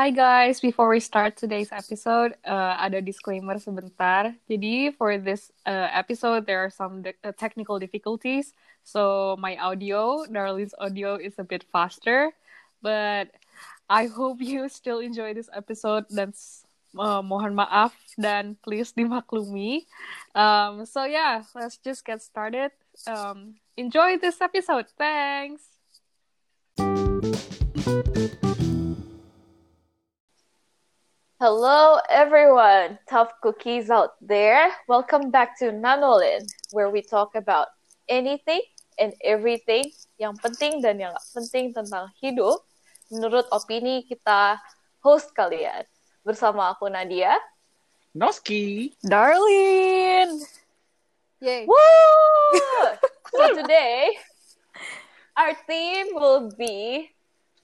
Hi guys, before we start today's episode, uh, ada disclaimer sebentar. Jadi for this uh, episode, there are some uh, technical difficulties. So my audio, Darlene's audio, is a bit faster, but I hope you still enjoy this episode. Dan uh, mohon maaf dan please dimaklumi. Um, so yeah, let's just get started. Um, enjoy this episode. Thanks. Hello, everyone, tough cookies out there. Welcome back to Nanolin, where we talk about anything and everything yang penting dan yang gak penting tentang hidup menurut opini kita host kalian. Bersama aku Nadia. Noski. Darlene! Yay. Woo! so today, our theme will be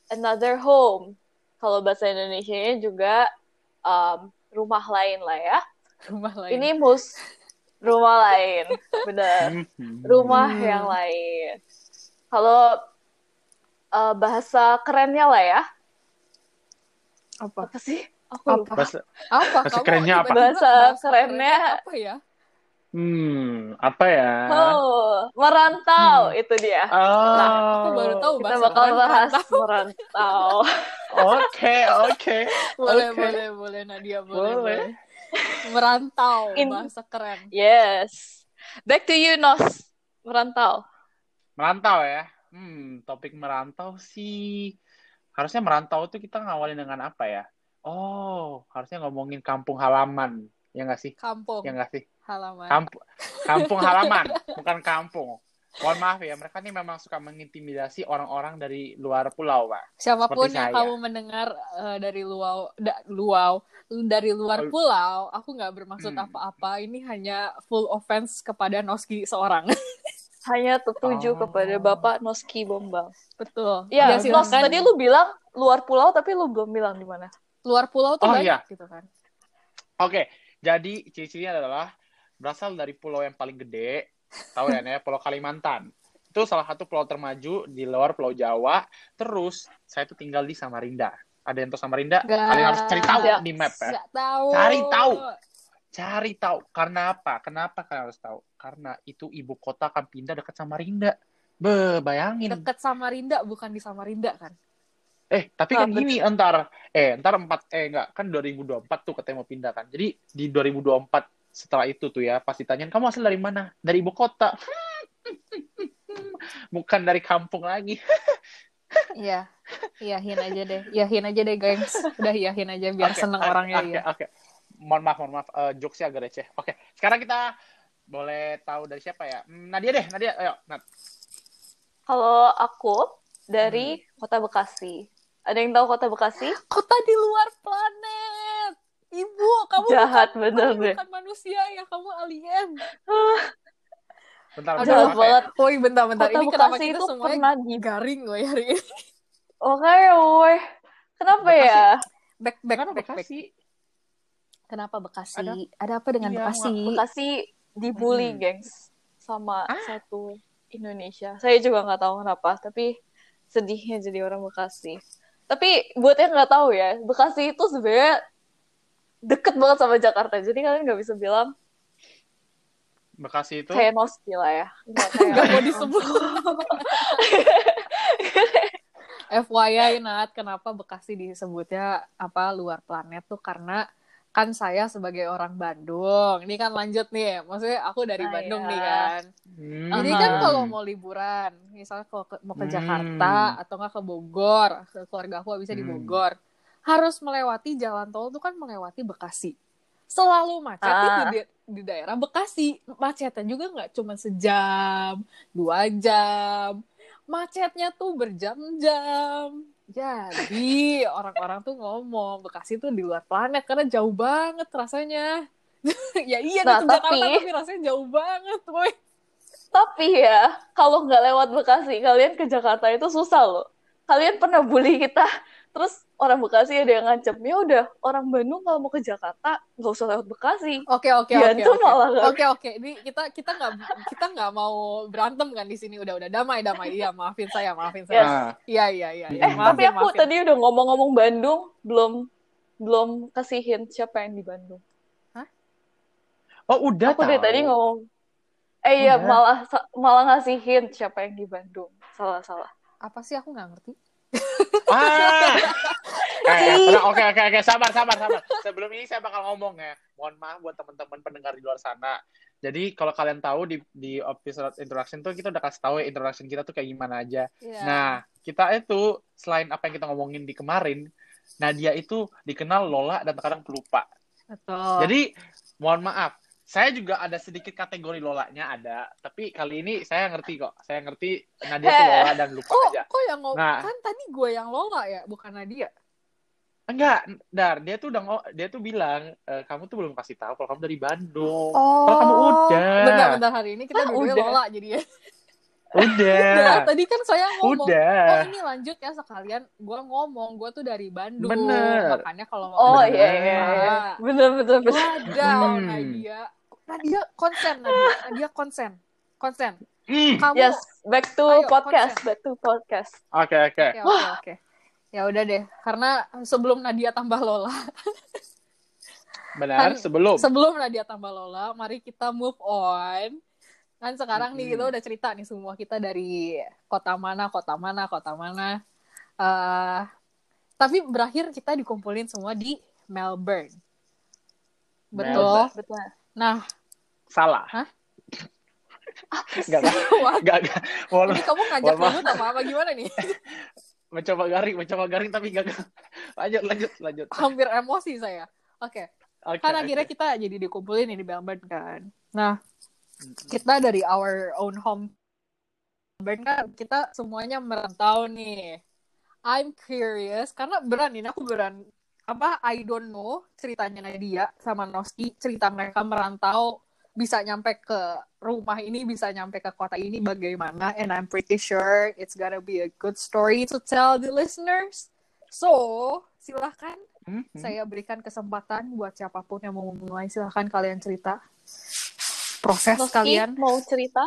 another home. Kalau bahasa Indonesia juga um, rumah lain lah ya. Rumah lain. Ini mus rumah lain, bener. Mhm. Rumah Hmm. yang lain. Kalau uh, bahasa kerennya lah ya, apa? apa sih? Aku Apa? lupa. Bahasa, Apa? Bahasa Kamu kerennya apa? Bahasa kerennya apa ya? Hmm, apa ya? Oh, merantau itu dia. Oh, Nah, aku baru tahu Kita bakal bahas merantau. merantau. Oke, oke. Boleh, Oke. boleh, boleh Nadia, boleh, Boleh. boleh. Merantau, In- bahasa keren. yes. Back to you, Nos. Merantau. Merantau ya. Hmm, topik merantau sih. Harusnya merantau tuh kita ngawalin dengan apa ya? Oh, harusnya ngomongin kampung halaman. Ya nggak sih? Kampung, Ya nggak sih? Halaman. Kampung, kampung halaman, bukan kampung. Mohon maaf ya, mereka ini memang suka mengintimidasi orang-orang dari luar pulau, Pak. Siapa pun seperti yang saya. kamu mendengar eh, dari luau, da, luau, dari luar pulau, aku nggak bermaksud Hmm. apa-apa. Ini hanya full offense kepada Noski seorang. Hanya tertuju Oh. kepada Bapak Noski Bombal. Betul. Ya, Ya, Nos, tadi lu bilang luar pulau tapi lu belum bilang di mana. luar pulau tuh Oh, banyak iya. gitu kan. Oke, jadi ciri-cirinya adalah berasal dari pulau yang paling gede, tahu ya, ya, Pulau Kalimantan. Itu salah satu pulau termaju di luar Pulau Jawa. Terus saya tuh tinggal di Samarinda. Ada yang tahu Samarinda? Nggak. Kalian harus cari tahu Nggak. di map ya. Tahu. Cari tahu. Cari tahu. Karena apa? Kenapa kalian harus tahu? Karena itu ibu kota akan pindah dekat Samarinda. Be, bayangin. Deket Samarinda bukan di Samarinda kan? Eh, tapi kan gini entar eh entar 4 eh enggak kan 2024 tuh katanya mau pindah kan. Jadi di 2024 setelah itu tuh ya pasti tanyain kamu asal dari mana? Dari ibu kota. Bukan dari kampung lagi. Iya. Iyahin aja deh. Iyahin aja deh, gengs. Udah iyahin aja biar Oke, seneng oke, orangnya Oke, ya. oke. Mohon maaf, mohon maaf. Eh, jokesnya agak receh. Oke, sekarang kita boleh tahu dari siapa ya? Hmm, Nadia deh, Nadia. Ayo, Nat. Kalau aku dari kota Bekasi. Ada yang tahu kota Bekasi? Kota di luar planet. Ibu, kamu Jahat bukan, bener kamu deh. bukan manusia ya, kamu alien. Bentar, Aduh, bentar. Ya? banget. Woi, bentar-bentar. Kota Ini kenapa Bekasi kita itu semuanya pernah di garing woy hari ini? Oke, woi. Kenapa Bekasi. ya? Back, back, Kenapa back, back. Bekasi? Kenapa Bekasi? Ada- Ada, apa dengan Iya, Bekasi? Bekasi dibully, Hmm. gengs, sama Ah? satu Indonesia. Saya juga nggak tahu kenapa, tapi sedihnya jadi orang Bekasi. Tapi buat yang nggak tahu ya, Bekasi itu sebenarnya deket banget sama Jakarta. Jadi kalian nggak bisa bilang Bekasi itu kayak Noski lah ya. Nggak mau disebut. FYI Nat, kenapa Bekasi disebutnya apa luar planet tuh karena kan saya sebagai orang Bandung. Ini kan lanjut nih, maksudnya aku dari Ah, Bandung iya. nih kan. Hmm. Jadi kan kalau mau liburan, misalnya kalau ke- mau ke Hmm. Jakarta atau nggak ke Bogor, ke keluarga aku di Hmm. Bogor, harus melewati jalan tol tuh kan melewati Bekasi. Selalu macet Ah. itu di, di daerah Bekasi. Macetnya juga nggak cuma sejam, dua jam. Macetnya tuh berjam-jam. Jadi orang-orang tuh ngomong Bekasi tuh di luar planet karena jauh banget rasanya. ya iya Nah, di Jakarta tapi- tapi rasanya jauh banget, woi. Tapi ya, kalau nggak lewat Bekasi, kalian ke Jakarta itu susah loh. Kalian pernah bully kita, terus orang Bekasi ada yang ngancam ya udah orang Bandung kalau mau ke Jakarta nggak usah lewat Bekasi Oke oke oke. itu oke. malah nggak- Oke oke. Ini kita kita nggak kita nggak mau berantem kan di sini udah udah damai damai. Iya maafin saya maafin saya. Nah, Iya iya iya. iya. eh Maafin, tapi aku maafin. tadi udah ngomong-ngomong Bandung belum belum kasih hint siapa yang di Bandung oh udah aku dari tadi ngomong eh iya Udah. malah malah ngasih hint siapa yang di Bandung salah salah apa sih aku nggak ngerti. Ah. Eh, oke oke oke sabar sabar sabar. Sebelum ini saya bakal ngomong ya. Mohon maaf buat teman-teman pendengar di luar sana. Jadi kalau kalian tahu di di episode introduction tuh kita udah kasih tahu ya introduction kita tuh kayak gimana aja. Iya. Nah, kita itu selain apa yang kita ngomongin di kemarin, Nadia itu dikenal Lola dan terkadang pelupa. Betul. Jadi mohon maaf, saya juga ada sedikit kategori Lolanya ada, tapi kali ini saya ngerti kok. Saya ngerti Nadia tuh Lola dan lupa kok aja. kok yang ngomong Nah. kan tadi gue yang Lola ya bukan Nadia. Enggak, Dar, dia tuh udah dia tuh bilang e, kamu tuh belum kasih tahu kalau kamu dari Bandung. Oh. Kalau kamu udah. Bentar-bentar hari ini kita Ah, udah. Lola jadi ya. Udah. Nah, tadi kan saya ngomong. Oh Udah. ini lanjut ya sekalian gue ngomong gue tuh dari Bandung Bener. makanya kalau mau oh iya iya iya bener bener bener Wadaw Hmm. Nadia Nadia konsen Nadia Nadia konsen konsen Hmm. kamu yes back to Ayo, podcast konsen. back to podcast Oke, oke. oke oke oke ya udah deh karena sebelum Nadia tambah Lola Benar, Kan- sebelum. sebelum Nadia tambah Lola mari kita move on kan sekarang nih Mm-mm. kita udah cerita nih semua kita dari kota mana kota mana kota mana Eh, tapi berakhir kita dikumpulin semua di Melbourne betul Melbourne. betul nah Salah. Hah? Enggak, enggak, Wah, enggak, enggak. Mohon ini kamu ngajak maaf. ribut apa gimana nih mencoba garing, mencoba garing tapi gagal. Lanjut, lanjut, lanjut. hampir emosi saya oke Oke. kan oke. akhirnya kita jadi dikumpulin nih di Melbourne kan nah kita dari our own home Melbourne kan kita semuanya merantau nih I'm curious karena beran ini aku beran apa I don't know ceritanya Nadia sama Noski cerita mereka merantau bisa nyampe ke rumah ini bisa nyampe ke kota ini bagaimana and I'm pretty sure it's gonna be a good story to tell the listeners so silahkan Hmm, hmm. saya berikan kesempatan buat siapa pun yang mau memulai silahkan kalian cerita proses Noski, kalian mau cerita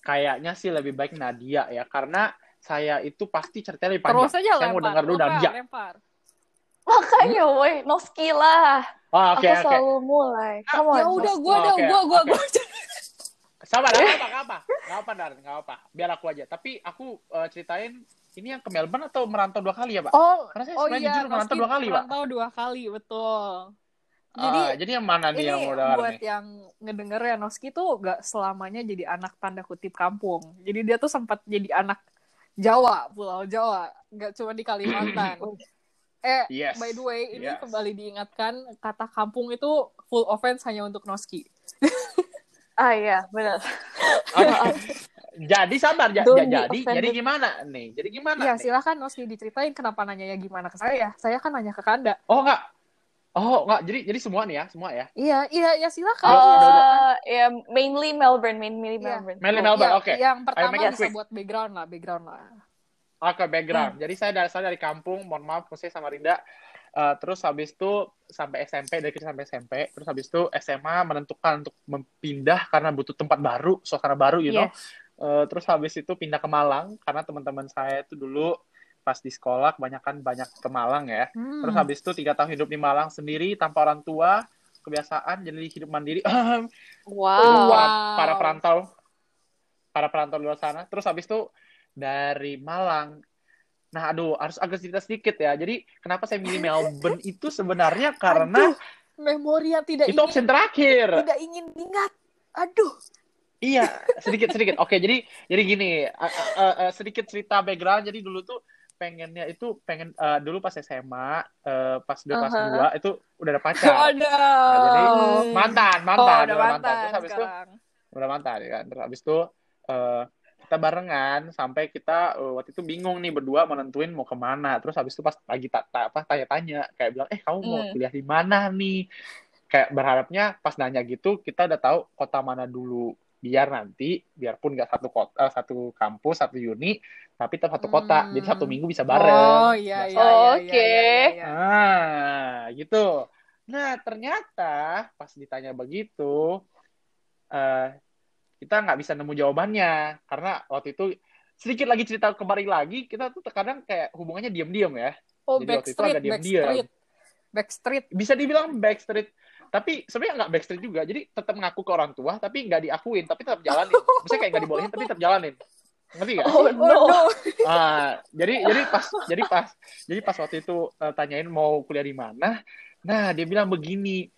Kayaknya sih lebih baik Nadia ya, karena saya itu pasti ceritanya lebih terus panjang. aja saya lempar mau dengar dulu lempar, Nadia. lempar. makanya woi Noski lah Oh, oke, aku oke. selalu mulai come on ya udah gua Oh, dah oke, gua gua oke. gua Sabar, nggak apa, nggak apa, Dar, nggak apa. Biar aku aja. Tapi aku eh, ceritain ini yang ke Melbourne atau merantau dua kali ya, Pak? oh Karena saya oh sebenarnya iya jujur merantau dua kali, Pak. merantau dua kali betul jadi Ah, jadi yang mana nih ini yang mau dengar buat nih? yang ngedenger ya Noski tuh gak selamanya jadi anak tanda kutip kampung. Jadi dia tuh sempat jadi anak Jawa, Pulau Jawa, gak cuma di Kalimantan. eh, Yes. by the way, ini Yes. kembali diingatkan kata kampung itu full offense hanya untuk Noski. ah iya benar Oke. Jadi sabar, ja- ja- jadi jadi gimana nih? Jadi gimana Ya nih? silahkan Noski diceritain kenapa nanya ya gimana ke saya. Saya kan nanya ke Kanda. Oh enggak. Oh enggak. Jadi jadi semua nih ya, semua ya. Iya, iya, ya silakan. Oh, Iya. Eh, ya mainly Melbourne mainly Iya. Melbourne Mainly Oh, Melbourne. Iya, oke. Yang pertama make it bisa buat background lah, background lah. Oke, background. Jadi saya dari saya dari kampung, mohon maaf saya sama Rinda. Eh, terus habis itu sampai SMP dari kecil sampai SMP, terus habis itu SMA menentukan untuk pindah karena butuh tempat baru, suasana baru, you know. Yes. Eh, terus habis itu pindah ke Malang karena teman-teman saya itu dulu pas di sekolah kebanyakan banyak ke Malang ya. Hmm. Terus habis itu tiga tahun hidup di Malang sendiri tanpa orang tua, kebiasaan jadi hidup mandiri. wow para, perantau, para perantau luar sana. Terus habis itu dari Malang. Nah, aduh, harus agak cerita sedikit ya. Jadi kenapa saya milih Melbourne itu sebenarnya karena Aduh, memori yang tidak itu ingin opsi terakhir. tidak ingin ingat. Aduh. Iya, sedikit sedikit. Oke, jadi jadi gini, uh, uh, uh, sedikit cerita background. Jadi dulu tuh pengennya itu pengen uh, dulu pas SMA, uh, pas udah kelas Aha. 2 itu udah ada pacar. Ada. Nah, jadi mantan, oh, mantan, udah udah mantan, Terus habis itu udah mantan ya kan. Terus habis itu eh, kita barengan sampai kita eh, waktu itu bingung nih berdua menentuin mau ke mana. Terus habis itu pas lagi tak ta, apa tanya-tanya kayak bilang, "Eh, kamu mau Hmm. kuliah di mana nih?" Kayak berharapnya pas nanya gitu kita udah tahu kota mana dulu. biar nanti biarpun nggak satu kota eh, satu kampus satu uni tapi tetap satu kota Hmm. jadi satu minggu bisa bareng Oh iya iya. Biasa. Oh, iya, oke. iya, iya, iya. Ah, gitu. Nah, ternyata pas ditanya begitu, eh kita nggak bisa nemu jawabannya karena waktu itu sedikit lagi cerita kembali lagi kita tuh terkadang kayak hubungannya diam-diam ya. Oh Jadi waktu itu backstreet agak diam-diam. backstreet. Backstreet. Bisa dibilang backstreet, tapi sebenarnya nggak backstreet juga. Jadi tetap ngaku ke orang tua, tapi nggak diakuin, tapi tetap jalanin. Maksudnya kayak nggak dibolehin, tapi tetap jalanin. Ngerti nggak? Oh no. no. Ah, jadi jadi pas jadi pas jadi pas waktu itu eh, tanyain mau kuliah di mana, nah dia bilang begini,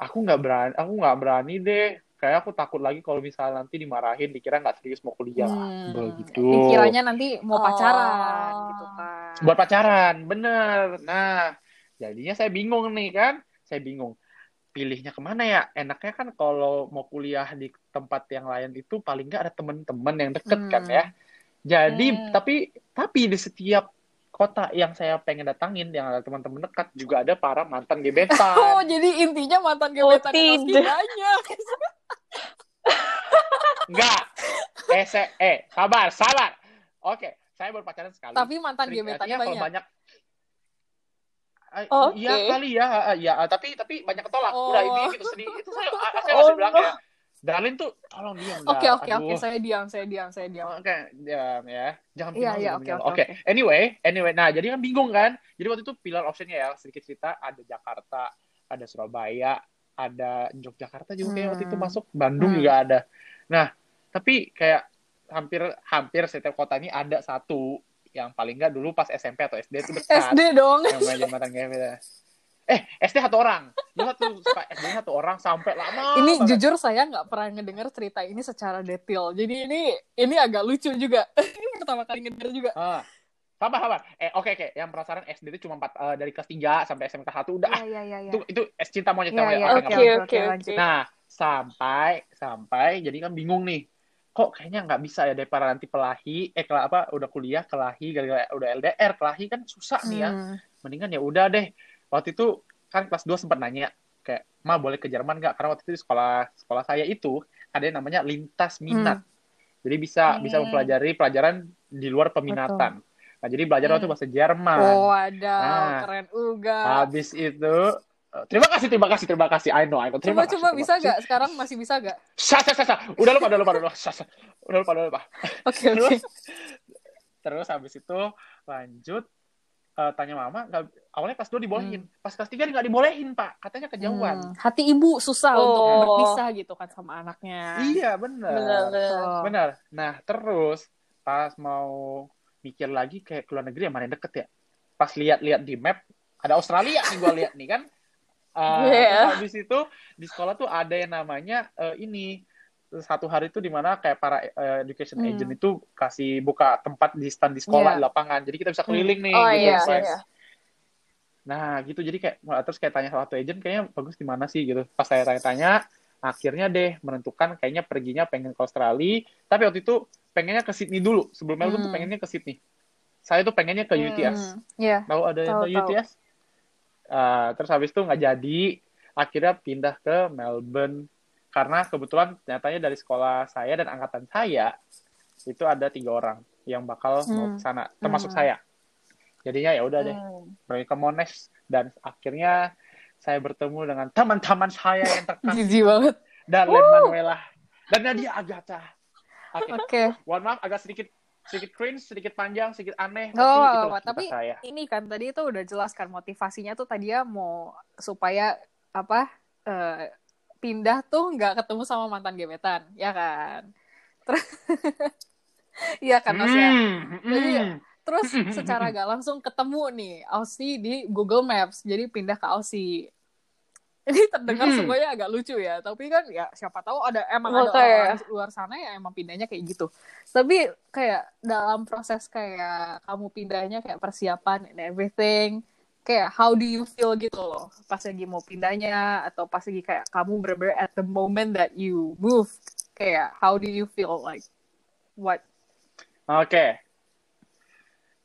aku nggak berani, aku nggak berani deh, kayak aku takut lagi kalau misalnya nanti dimarahin, dikira nggak serius mau kuliah, Hmm. begitu. Dikiranya nanti mau pacaran Oh. gitu kan. Buat pacaran, bener. Nah, jadinya saya bingung nih kan, saya bingung. Pilihnya ke mana ya? Enaknya kan kalau mau kuliah di tempat yang lain itu paling nggak ada teman-teman yang deket Hmm. kan ya. Jadi Hmm. tapi tapi di setiap kota yang saya pengen datangin yang ada teman-teman dekat juga ada para mantan Oh, gebetan. jadi intinya mantan Oh, gebetan yang tidak. banyak. Enggak. Eh, se- eh, sabar, sabar. Oke, saya baru pacaran sekali. Tapi mantan gebetannya banyak. banyak Oke. Iya kali ya, iya, tapi tapi banyak ketolak. Oh. Udah ini gitu sedih. Itu saya, ah, saya Oh, masih bilang no. kayak, Darlin tuh tolong diam. Oke oke oke saya diam saya diam saya diam. Oke, diam ya. Jangan Iya, iya, oke, oke, anyway, anyway. Nah, jadi kan bingung kan? Jadi waktu itu pilar optionnya ya, sedikit cerita, ada Jakarta, ada Surabaya, ada Yogyakarta juga kayak waktu itu Hmm. masuk, Bandung Hmm. juga ada. Nah, tapi kayak hampir hampir setiap kota ini ada satu yang paling nggak dulu pas SMP atau SD itu dekat. SD dong. yang main. Eh, SD satu orang. Dia satu SD satu orang sampai lama. Ini banget. jujur saya nggak pernah ngedenger cerita ini secara detail. Jadi ini ini agak lucu juga. ini pertama kali ngedenger juga. Ah. Sabar, sabar. Eh, oke, oke. Yang penasaran SD itu cuma empat, eh, dari kelas 3 sampai SMK 1 udah. ah, Iya iya iya. Itu itu es cinta monyet Iya, iya, Oke, Oke, oke. Nah, sampai sampai jadi kan bingung nih. Kok kayaknya nggak bisa ya daripada nanti pelahi, eh kela apa udah kuliah kelahi gara-gara udah LDR, kelahi kan susah nih ya. Hmm. mendingan ya udah deh waktu itu kan kelas 2 sempat nanya kayak ma boleh ke Jerman nggak karena waktu itu di sekolah sekolah saya itu ada yang namanya lintas minat jadi bisa bisa Hmm. mempelajari pelajaran di luar peminatan nah jadi belajar waktu Hmm. bahasa Jerman Oh ada Nah. keren uga. habis itu terima kasih terima kasih terima kasih I know I know terima Coba kasih, coba terima bisa kasih. gak? Sekarang masih bisa gak? Sah, sah, sah, sah. udah lupa udah lupa udah lupa Sah, sah. udah lupa udah lupa Oke oke. terus terus habis itu lanjut eh, tanya mama nggak awalnya kelas 2 dibolehin pas kelas 3 nggak dibolehin pak katanya kejauhan Hmm, Hati ibu susah Oh. untuk berpisah gitu kan sama anaknya. iya benar Benar, benar. Oh. benar nah terus pas mau mikir lagi kayak ke luar negeri yang mana yang deket ya pas lihat-lihat di map ada Australia nih gue lihat nih kan Eh, Iya. terus habis itu di sekolah tuh ada yang namanya eh, ini satu hari itu di mana kayak para eh, education Hmm. agent itu kasih buka tempat di stand di sekolah Iya. di lapangan jadi kita bisa keliling nih Oh gitu iya, pas. iya. Nah, gitu. Jadi kayak terus kayak tanya salah satu agent kayaknya bagus di mana sih gitu. Pas saya tanya-tanya, akhirnya deh menentukan kayaknya perginya pengen ke Australia, tapi waktu itu pengennya ke Sydney dulu. Sebelum Melbourne tuh Hmm. pengennya ke Sydney. Saya tuh pengennya ke Hmm. UTS. Hmm, Iya. Tahu ada yang ke tahu. UTS? Ah, terus habis itu nggak jadi, akhirnya pindah ke Melbourne karena kebetulan nyatanya dari sekolah saya dan angkatan saya itu ada tiga orang yang bakal mau Hmm. ke sana, termasuk Hmm. saya. Jadinya ya udah deh Hmm. pergi ke Monash dan akhirnya saya bertemu dengan teman-teman saya yang terkasih banget. dan Len Manuela dan Nadia Agatha. Oke, Oke. mohon maaf agak sedikit sedikit cringe, sedikit panjang, sedikit aneh, tapi Oh, apa, tapi cerita saya. ini kan tadi itu udah jelaskan motivasinya tuh tadi ya mau supaya apa eh, pindah tuh nggak ketemu sama mantan gebetan, ya kan? Terus, iya kan Mas ya? Hmm, Jadi, hmm. Terus secara gak langsung ketemu nih Aussie di Google Maps, jadi pindah ke Aussie. Ini terdengar Hmm. semuanya agak lucu ya, tapi kan ya siapa tahu ada emang ada orang luar sana ya emang pindahnya kayak gitu. Tapi kayak dalam proses kayak kamu pindahnya kayak persiapan and everything, kayak how do you feel gitu loh pas lagi mau pindahnya atau pas lagi kayak kamu bener-bener at the moment that you move, kayak how do you feel like what? Oke.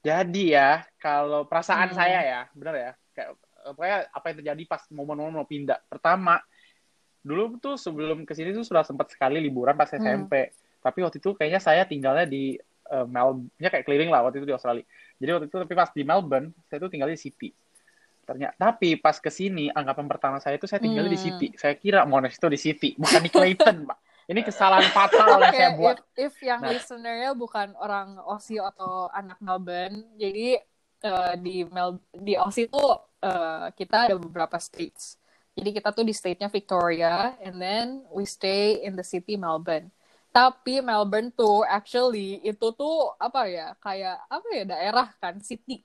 Jadi ya, kalau perasaan Hmm. saya ya, benar ya, pokoknya apa yang terjadi pas momen-momen mau pindah. Pertama, dulu tuh sebelum ke sini tuh sudah sempat sekali liburan pas Hmm. SMP. Tapi waktu itu kayaknya saya tinggalnya di eh, Melbourne, ya kayak keliling lah waktu itu di Australia. Jadi waktu itu tapi pas di Melbourne, saya tuh tinggal di Sydney. Ternyata, tapi pas ke sini anggapan pertama saya itu saya tinggal di Hmm. Sydney. Saya kira Monash itu di Sydney, bukan di Clayton, Pak. Ini kesalahan fatal yang saya buat. if, if yang Nah. listenernya bukan orang Aussie atau anak Melbourne, jadi eh, di Mel di Aussie tuh eh, kita ada beberapa states. Jadi kita tuh di state-nya Victoria, and then we stay in the city Melbourne. Tapi Melbourne tuh actually itu tuh apa ya kayak apa ya daerah kan city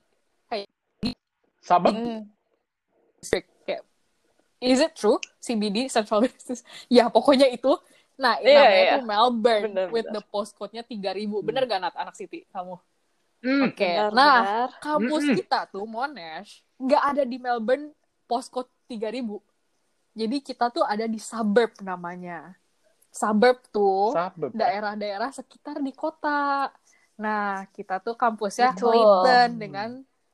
Hmm. district kayak is it true CBD Central Business ya pokoknya itu nah Iya, namanya iya. tuh Melbourne Bener, with bener. the postcode-nya 3000 bener gak Nat anak City kamu Hmm, oke Benar, nah benar. kampus Mm-mm. kita tuh Monash nggak ada di Melbourne postcode 3000 jadi kita tuh ada di suburb namanya suburb tuh sabab. daerah-daerah sekitar di kota. Nah, kita tuh kampusnya Betul. Clayton dengan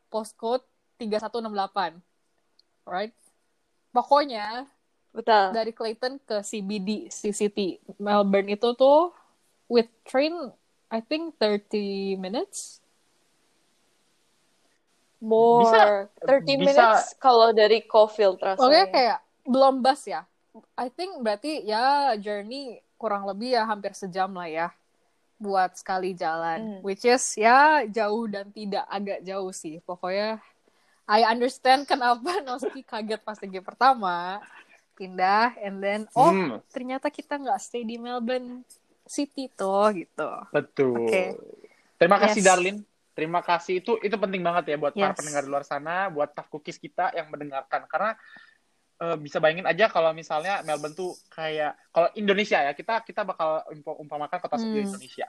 postcode 3168. Right? Pokoknya Betul. dari Clayton ke CBD, C City, Melbourne itu tuh with train I think 30 minutes. More. 30 bisa- minutes kalau dari Caulfield rasanya. Pokoknya kayak belum bus ya. I think berarti ya journey kurang lebih ya hampir sejam lah ya buat sekali jalan. Hmm. Which is ya jauh dan tidak agak jauh sih. Pokoknya I understand kenapa Noski kaget pas lagi pertama pindah and then oh Hmm, ternyata kita nggak stay di Melbourne City tuh gitu. betul. Oke. Terima kasih Yes. Darlin. Terima kasih itu itu penting banget ya buat para Yes. pendengar di luar sana, buat tough cookies kita yang mendengarkan karena eh, bisa bayangin aja kalau misalnya Melbourne tuh kayak kalau Indonesia ya kita kita bakal ump- umpamakan kota Hmm. di Indonesia.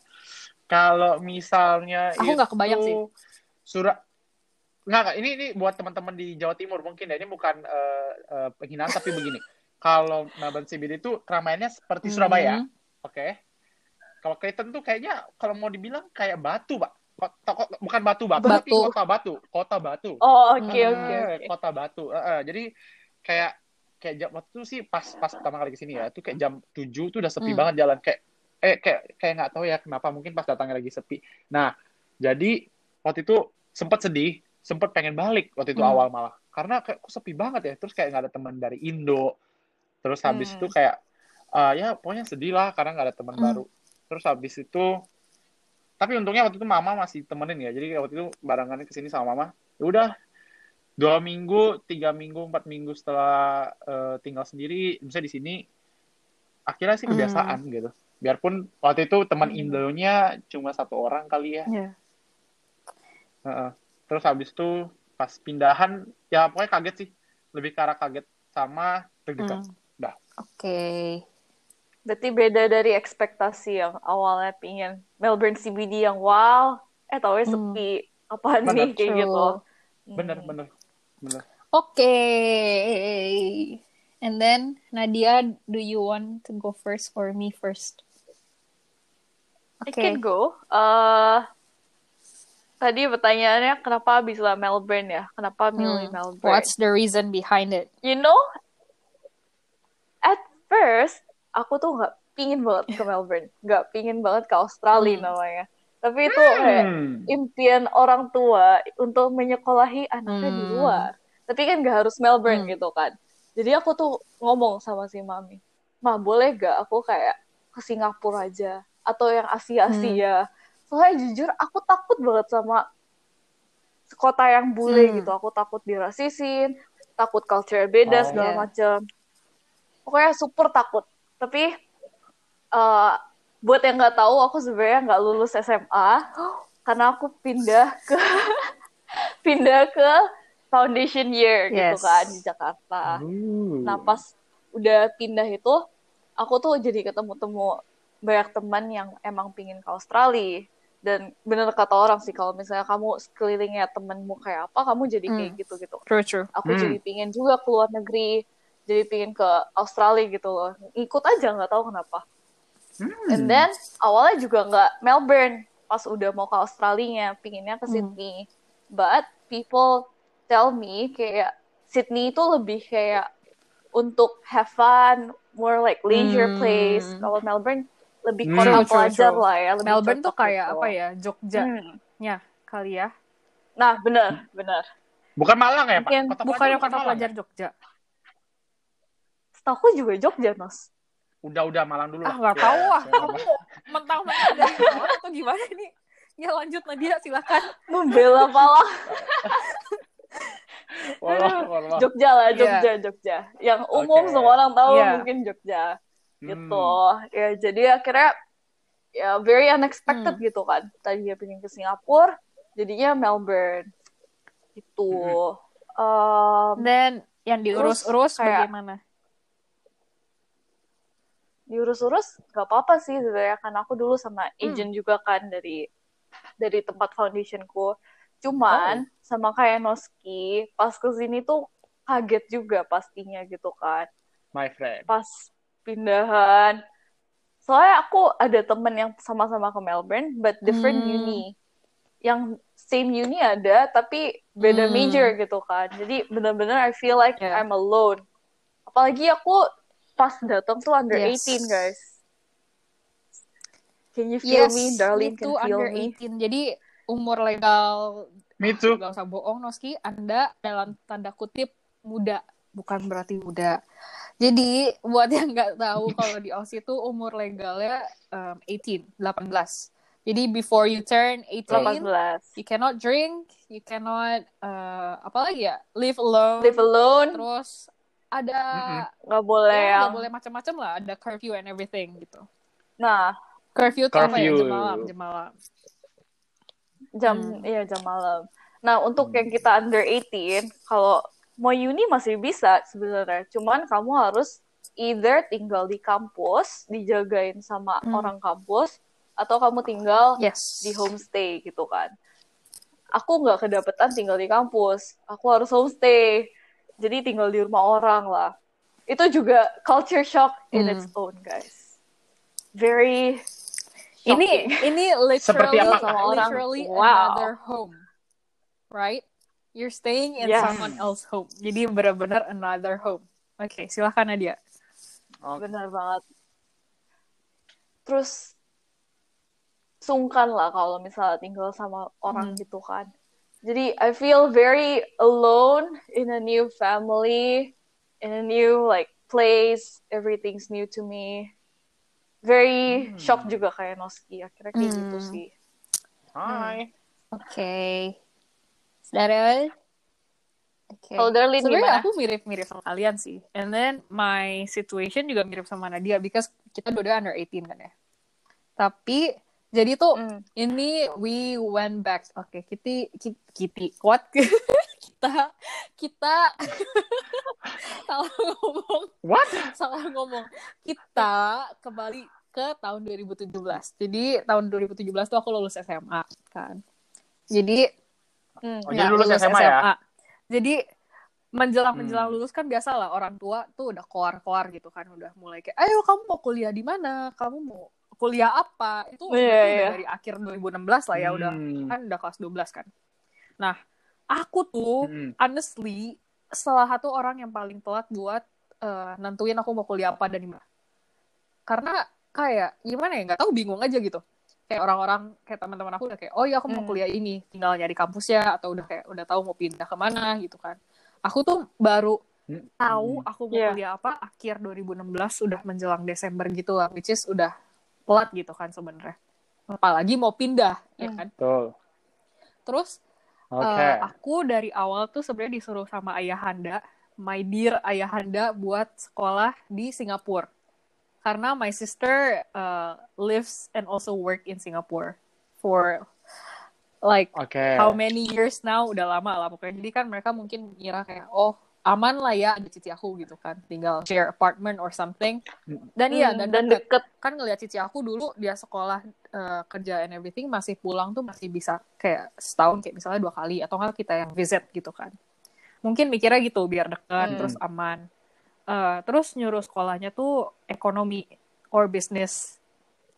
Kalau misalnya Aku nggak kebayang sih. Surat nggak ini ini buat teman-teman di Jawa Timur mungkin ya ini bukan eh, eh, penghinaan tapi begini. Kalau Melbourne CBD itu keramaiannya seperti Surabaya. Hmm. Oke. Kalau Clayton tuh kayaknya kalau mau dibilang kayak batu, Pak. Kota, ko- bukan batu batu, tapi Batu. kota batu, kota batu. Oh, oke, Hmm. oke, Eh, oke. Kota batu. Eh, eh, jadi kayak kayak jam waktu itu sih pas pas pertama kali ke sini ya, itu kayak jam 7 tuh udah sepi Hmm. banget jalan kayak eh kayak kayak nggak tahu ya kenapa mungkin pas datangnya lagi sepi. Nah, jadi waktu itu sempat sedih, sempat pengen balik waktu itu Hmm. awal malah. Karena kayak kok sepi banget ya, terus kayak nggak ada teman dari Indo. Terus habis Hmm. itu kayak eh, ya pokoknya sedih lah karena nggak ada teman Hmm. baru. Terus habis itu tapi untungnya waktu itu mama masih temenin ya jadi waktu itu barengan ke sini sama mama ya udah dua minggu tiga minggu empat minggu setelah eh, tinggal sendiri bisa di sini akhirnya sih Hmm. kebiasaan gitu biarpun waktu itu teman Hmm. Indonya cuma satu orang kali ya Ya. Heeh. terus habis itu pas pindahan ya pokoknya kaget sih lebih ke arah kaget sama deg-degan Hmm. Dah. Oke. Berarti beda dari ekspektasi yang awalnya pingin Melbourne CBD yang wow, eh tau Hmm. sepi. Apaan Benar. nih kayak True. gitu. bener Hmm. bener bener Oke. And then Nadia, do you want to go first or me first? I Oke. can go. Eh, tadi pertanyaannya kenapa bisa Melbourne ya? Kenapa milih Hmm. Melbourne? What's the reason behind it? You know, at first aku tuh nggak pingin banget ke Melbourne, nggak pingin banget ke Australia Hmm. namanya. Tapi itu kayak Hmm. impian orang tua untuk menyekolahi anaknya di Hmm. luar. Tapi kan gak harus Melbourne Hmm. gitu kan. Jadi aku tuh ngomong sama si mami, mah boleh gak aku kayak ke Singapura aja atau yang Asia-Asia. Soalnya jujur aku takut banget sama kota yang bule Hmm. gitu. Aku takut dirasisin, takut culture beda Oh. segala Iya. macam. Pokoknya super takut. Tapi eh, buat yang nggak tahu, aku sebenarnya nggak lulus SMA karena aku pindah ke pindah ke foundation year gitu Yes. kan di Jakarta. Uh. Nah pas udah pindah itu, aku tuh jadi ketemu-temu banyak teman yang emang pingin ke Australia. Dan bener kata orang sih, kalau misalnya kamu sekelilingnya temenmu kayak apa, kamu jadi kayak Hmm. gitu-gitu. True, true. Aku Hmm. jadi pingin juga ke luar negeri, jadi pingin ke Australia gitu loh. Ikut aja, nggak tahu kenapa. Hmm. And then, awalnya juga nggak Melbourne, pas udah mau ke Australia, pinginnya ke Hmm. Sydney. But people tell me kayak Sydney itu lebih kayak untuk have fun, more like leisure Hmm. place. Kalau Melbourne lebih Hmm. kota pelajar lah ya. Lebih Melbourne tuh kayak gitu. apa ya? Jogja Hmm. kali ya. Nah, benar, benar. Bukan Malang ya, Pak? Kota Bukannya pelajar kota bukan pelajar ya? Jogja. Setahu juga Jogja, Nos. Udah, udah Malang dulu Ah lah. nggak Ya, tahu ah. saya nggak Kamu mentang-mentang dari bawah atau gimana nih? Ya lanjut Nadia silakan. Membela Malang. Walah, walah. Jogja lah, Iya. Jogja, Jogja. Yang umum Oke. semua orang tahu Iya. mungkin Jogja. Hmm. Gitu. Ya, jadi akhirnya ya very unexpected Hmm. gitu kan. Tadinya pengen ke Singapura, jadinya Melbourne. Gitu. Um, Dan yang diurus-urus kayak- bagaimana? Diurus-urus gak apa-apa sih sebenarnya kan aku dulu sama Hmm. agent juga kan dari dari tempat foundationku cuman sama kayak Noski pas ke sini tuh kaget juga pastinya gitu kan My friend. pas pindahan soalnya aku ada temen yang sama-sama ke Melbourne but different Hmm. uni yang same uni ada tapi beda Hmm. major gitu kan jadi bener-bener I feel like Yeah. I'm alone apalagi aku pas datang tuh under Yes. 18 guys can you feel Yes, me darling me can feel under me 18. Jadi umur legal Me too. Gak usah bohong Noski, Anda dalam tanda kutip muda, bukan berarti muda. Jadi buat yang nggak tahu kalau di Aussie itu umur legalnya um, 18, 18. Jadi before you turn 18, 18 you cannot drink, you cannot uh, apa lagi ya, live alone. live alone Terus ada nggak boleh ya, yang nggak boleh macam-macam lah, ada curfew and everything gitu. nah Curfew tuh apa ya? Curfew. Jam malam, jam malam. jam Hmm. iya jam malam. Nah, untuk yang kita under 18, kalau mau uni masih bisa sebenarnya. Cuman kamu harus either tinggal di kampus, dijagain sama Hmm. orang kampus, atau kamu tinggal Yes. di homestay gitu kan. Aku nggak kedapetan tinggal di kampus. Aku harus homestay. Jadi tinggal di rumah orang lah. Itu juga culture shock in Hmm. its own, guys. Very Ini shocking. ini literally Seperti apakah? Sama orang, literally wow. another home. Right? You're staying in Yes. someone else's home. Jadi benar-benar another home. Oke, silakan Nadia. Oke. Benar banget. Terus sungkan lah kalau misalnya tinggal sama orang Hmm. gitu kan. Jadi I feel very alone in a new family, in a new like place. Everything's new to me. Very Hmm. shock juga kayak Noski. Akhirnya kayak gitu Hmm. sih. Hai. Oke. Darul? Oke. Kalau Darlene Sebenarnya gimana? aku mirip-mirip sama kalian sih. And then my situation juga mirip sama Nadia because kita dua under 18 kan ya. Tapi jadi tuh Hmm. ini we went back. Oke, Kitty, Ki- Kitty, what? kita kita salah ngomong, What? salah ngomong. Kita kembali ke tahun 2017. Jadi tahun 2017 tuh aku lulus SMA kan. Jadi Hmm. Oh, jadi lulus SMA ya? Jadi menjelang menjelang Hmm. lulus kan biasa lah orang tua tuh udah koar-koar gitu kan udah mulai kayak ayo kamu mau kuliah di mana kamu mau kuliah apa itu Iya, berarti udah iya. dari akhir 2016 lah ya udah Hmm. kan udah kelas 12 kan nah aku tuh Hmm. honestly salah satu orang yang paling telat buat eh, nentuin aku mau kuliah apa dan di mana karena kayak gimana ya nggak tahu bingung aja gitu kayak orang-orang kayak teman-teman aku udah kayak oh iya aku mau Hmm. kuliah ini tinggal nyari kampusnya atau udah kayak udah tahu mau pindah ke mana gitu kan aku tuh baru Hmm. tahu aku mau Iya. kuliah apa akhir 2016 udah menjelang Desember gitu lah which is udah telat gitu kan sebenarnya apalagi mau pindah ya Hmm. kan Betul. terus. Eh, aku dari awal tuh sebenarnya disuruh sama ayahanda, my dear ayahanda buat sekolah di Singapura. Karena my sister uh, lives and also work in Singapore for like Oke. how many years now udah lama lah pokoknya. Jadi kan mereka mungkin ngira kayak oh aman lah ya ada cici aku gitu kan, tinggal share apartment or something. Dan iya Hmm, dan, dan deket deket. kan ngeliat cici aku dulu dia sekolah eh, kerja and everything masih pulang tuh masih bisa kayak setahun kayak misalnya dua kali atau enggak kita yang visit gitu kan mungkin mikirnya gitu biar dekat Hmm. terus aman Eh, terus nyuruh sekolahnya tuh ekonomi or business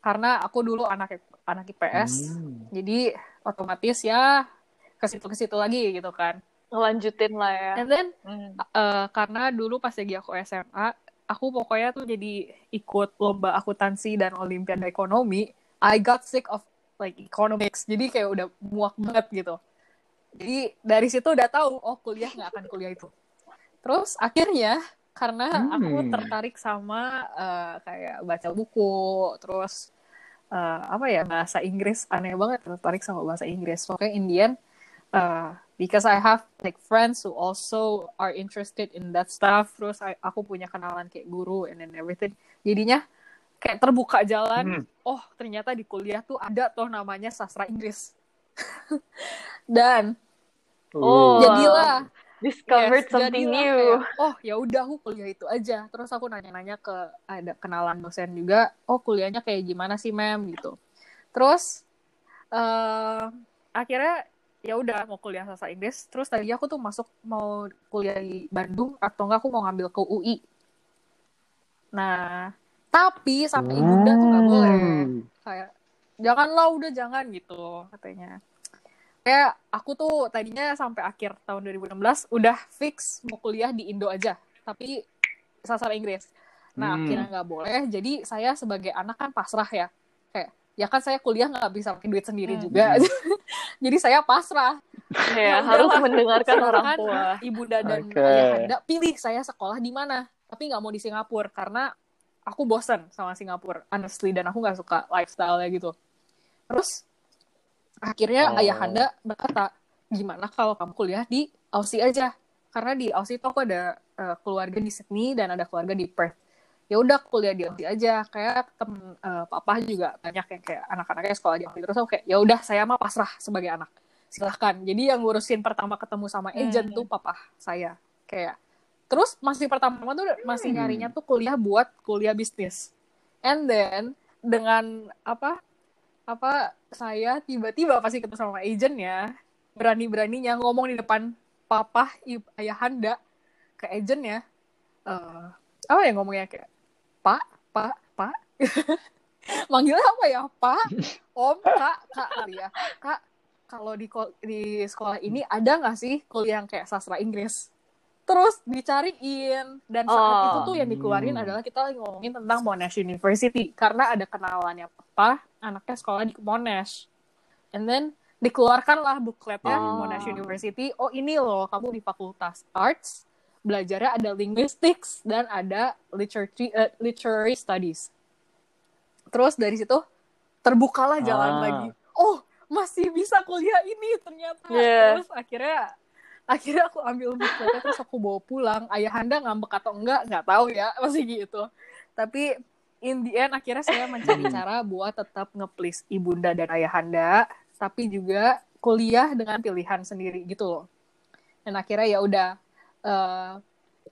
karena aku dulu anak anak IPS Hmm. jadi otomatis ya ke situ ke situ lagi gitu kan Ngelanjutin lah ya. And then Hmm. eh, karena dulu pas lagi aku SMA, aku pokoknya tuh jadi ikut lomba akuntansi dan olimpiade ekonomi. I got sick of like economics. Jadi kayak udah muak banget gitu. Jadi dari situ udah tahu oh kuliah nggak akan kuliah itu. Terus akhirnya karena aku Hmm. tertarik sama eh, kayak baca buku, terus eh, apa ya bahasa Inggris aneh banget tertarik sama bahasa Inggris. Pokoknya Indian uh, because I have like friends who also are interested in that stuff. Terus I- aku punya kenalan kayak guru and then everything. Jadinya kayak terbuka jalan. Hmm. Oh ternyata di kuliah tuh ada tuh namanya sastra Inggris. dan Oh. Uh. jadilah Discovered Yes, something jadilah new. kayak, oh ya udah aku kuliah itu aja. Terus aku nanya-nanya ke ada kenalan dosen juga. Oh kuliahnya kayak gimana sih mem gitu. Terus eh akhirnya ya udah mau kuliah sastra Inggris. Terus tadi aku tuh masuk mau kuliah di Bandung atau enggak aku mau ngambil ke UI. Nah tapi sama ibunda tuh nggak boleh Hmm. kayak janganlah udah jangan gitu katanya kayak aku tuh tadinya sampai akhir tahun 2016 udah fix mau kuliah di Indo aja tapi sastra Inggris nah Hmm. akhirnya nggak boleh jadi saya sebagai anak kan pasrah ya kayak ya kan saya kuliah nggak bisa pakai duit sendiri Hmm. juga jadi saya pasrah Ya, Ya harus mendengarkan orang Silakan tua. ibunda dan Oke. ayahanda pilih saya sekolah di mana tapi nggak mau di Singapura karena aku bosen sama Singapura honestly dan aku nggak suka lifestyle-nya gitu terus akhirnya Oh. ayahanda berkata gimana kalau kamu kuliah di Aussie aja karena di Aussie itu aku ada eh, keluarga di Sydney dan ada keluarga di Perth ya udah kuliah di Aussie aja. Kayak temen eh, papa juga banyak yang kayak anak-anaknya sekolah di Aussie terus aku kayak ya udah saya mah pasrah sebagai anak. Silahkan. Jadi yang ngurusin pertama ketemu sama agent Hmm. tuh papa saya. Kayak terus masih pertama tuh masih Hmm. nyarinya tuh kuliah buat kuliah bisnis. And then dengan apa apa saya tiba-tiba pasti ketemu sama agentnya berani-beraninya ngomong di depan papa ayahanda ke agentnya eh apa ya ngomongnya kayak pak pak pak. Manggilnya apa ya? Pak om kak kak kali ya. Kak kalau di di sekolah ini ada nggak sih kuliah yang kayak sastra Inggris? Terus dicariin. Dan saat Oh. itu tuh yang dikeluarin Hmm. adalah kita lagi ngomongin tentang Monash University. Karena ada kenalannya papa anaknya sekolah di Monash. And then dikeluarkanlah bukletnya Oh. Monash University. Oh ini loh kamu di Fakultas Arts belajarnya ada linguistics dan ada literary eh, literary studies. Terus dari situ terbukalah jalan Ah. lagi. Oh masih bisa kuliah ini ternyata. Yeah. terus akhirnya akhirnya aku ambil bukletnya terus aku bawa pulang. Ayahanda ngambek atau enggak nggak tahu ya. Masih gitu. Tapi in the end akhirnya saya mencari cara buat tetap nge-please ibunda dan ayahanda. Tapi juga kuliah dengan pilihan sendiri gitu loh. Dan akhirnya ya udah eh,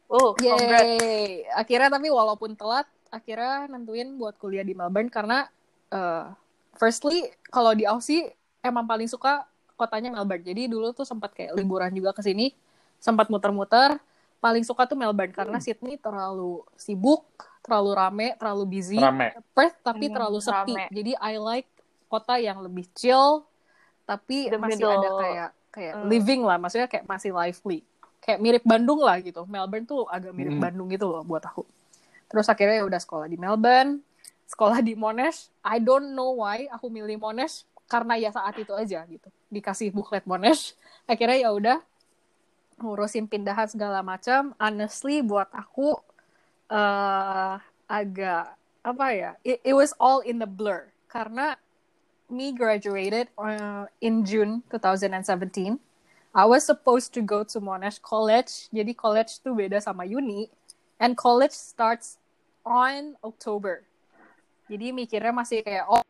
Oh. Yeay. Akhirnya tapi walaupun telat, akhirnya nentuin buat kuliah di Melbourne karena uh, firstly kalau di Aussie emang paling suka kotanya Melbourne. Jadi dulu tuh sempat kayak liburan juga ke sini, sempat muter-muter. Paling suka tuh Melbourne karena Sydney terlalu sibuk, terlalu rame, terlalu busy. Rame. Perth tapi Hmm, terlalu sepi. rame. Jadi I like kota yang lebih chill tapi The masih middle. ada kayak kayak Hmm. living lah, maksudnya kayak masih lively. Kayak mirip Bandung lah gitu. Melbourne tuh agak mirip Hmm. Bandung gitu loh buat aku. Terus akhirnya ya udah sekolah di Melbourne, sekolah di Monash. I don't know why aku milih Monash karena ya saat itu aja gitu. Dikasih buklet Monash. Akhirnya ya udah ngurusin pindahan segala macam. Honestly buat aku eh agak apa ya? It, it was all in the blur karena me graduated uh, in June 2017. I was supposed to go to Monash College. Jadi college tuh beda sama uni. And college starts on October. Jadi mikirnya masih kayak, oh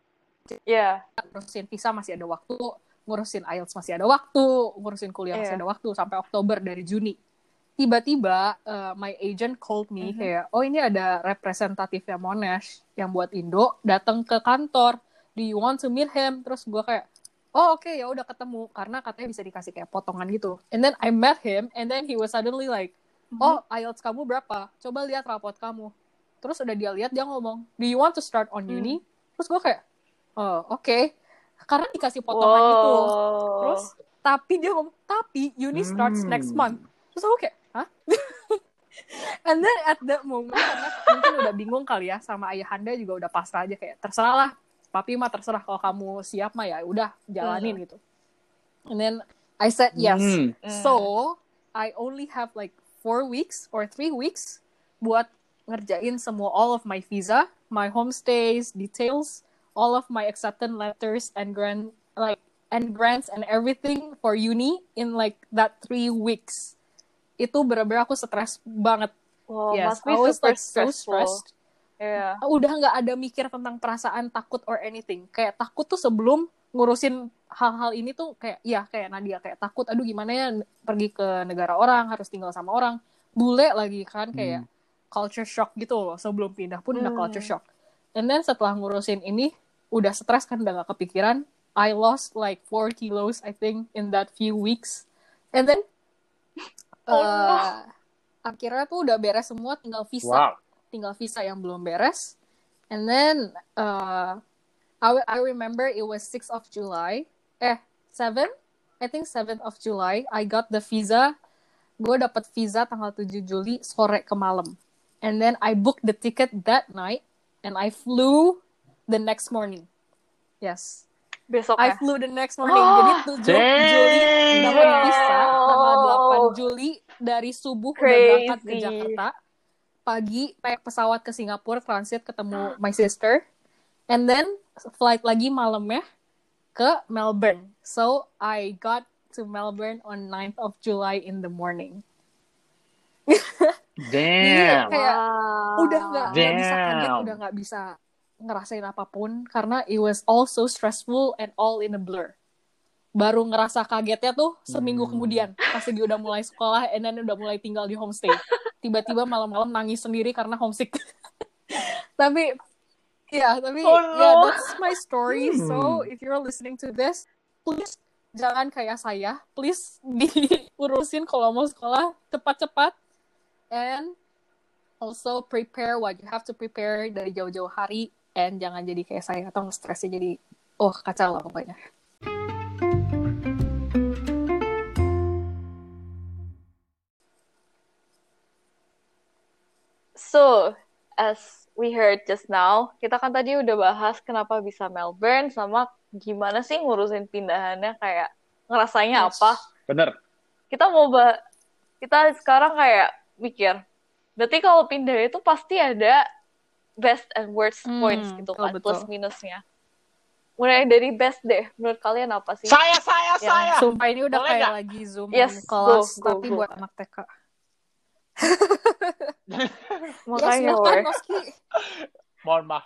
Yeah. ngurusin visa masih ada waktu, ngurusin IELTS masih ada waktu, ngurusin kuliah masih Iya. ada waktu, sampai Oktober dari Juni. Tiba-tiba, uh, my agent called me Mhm. kayak, oh ini ada representatifnya Monash yang buat Indo, datang ke kantor. Do you want to meet him? Terus gue kayak, oh oke ya udah ketemu karena katanya bisa dikasih kayak potongan gitu. And then I met him and then he was suddenly like, oh IELTS kamu berapa? Coba lihat rapot kamu. Terus udah dia lihat dia ngomong, do you want to start on uni? Terus gue kayak, oh oke. Karena dikasih potongan gitu. Wow. Terus tapi dia ngomong, tapi uni starts Hmm. next month terus aku kayak hah and then at that moment karena mungkin udah bingung kali ya sama ayahanda juga udah pasrah aja kayak terserah lah papi mah terserah kalau kamu siap mah ya udah jalanin gitu and then I said yes Hmm. So I only have like four weeks or three weeks buat ngerjain semua all of my visa, my homestays, details, all of my acceptance letters and grant like and grants and everything for uni in like that three weeks. Itu bener-bener aku stres banget. Wow, yes, must be I was super like so stressful. stressed. Yeah. Udah nggak ada mikir tentang perasaan takut or anything. Kayak takut tuh sebelum ngurusin hal-hal ini tuh kayak ya kayak Nadia kayak takut aduh gimana ya pergi ke negara orang harus tinggal sama orang bule lagi kan kayak culture shock gitu loh sebelum pindah pun udah Hmm. culture shock and then setelah ngurusin ini udah stres kan udah gak kepikiran I lost like 4 kilos I think in that few weeks and then Oh, uh, akhirnya tuh udah beres semua tinggal visa Wow. Tinggal visa yang belum beres. And then uh, I, I remember it was 6th of July. Eh, 7? I think 7th of July. I got the visa. Gue dapet visa tanggal 7 Juli sore ke malam. And then I booked the ticket that night. And I flew the next morning. Yes. Besok I ya. flew the next morning. Oh, Jadi 7 Juli dapat visa tanggal 8 Juli dari subuh udah berangkat ke Crazy. Jakarta. Pagi naik pesawat ke Singapura transit ketemu my sister. And then flight lagi malamnya ke Melbourne. So I got to Melbourne on 9th of July in the morning. Damn. kayak Wow. udah nggak bisa kaget, udah nggak bisa ngerasain apa pun karena it was all so stressful and all in a blur. Baru ngerasa kagetnya tuh seminggu Hmm. kemudian pas dia udah mulai sekolah and then udah mulai tinggal di homestay. Tiba-tiba malam-malam nangis sendiri karena homesick. tapi ya, tapi Oh, yeah, no. that's my story. So Hmm. if you're listening to this, please jangan kayak saya. Please diurusin kalau mau sekolah cepat-cepat and also prepare what you have to prepare dari jauh-jauh hari and jangan jadi kayak saya atau stresnya jadi oh kacau lah pokoknya. So, as we heard just now, kita kan tadi udah bahas kenapa bisa Melbourne sama gimana sih ngurusin pindahannya kayak ngerasanya Yes. apa. Bener. Kita mau bah kita sekarang kayak mikir, berarti kalau pindah itu pasti ada best and worst Hmm, points gitu kan, betul. plus minusnya. Mulai dari best deh, menurut kalian apa sih? Saya, saya, Yang saya. Sumpah ini udah Boleh kayak nggak? lagi zoom Yes, kelas go, go, tapi go. buat anak TK. Makanya, ya, silakan, Noski. Mohon maaf.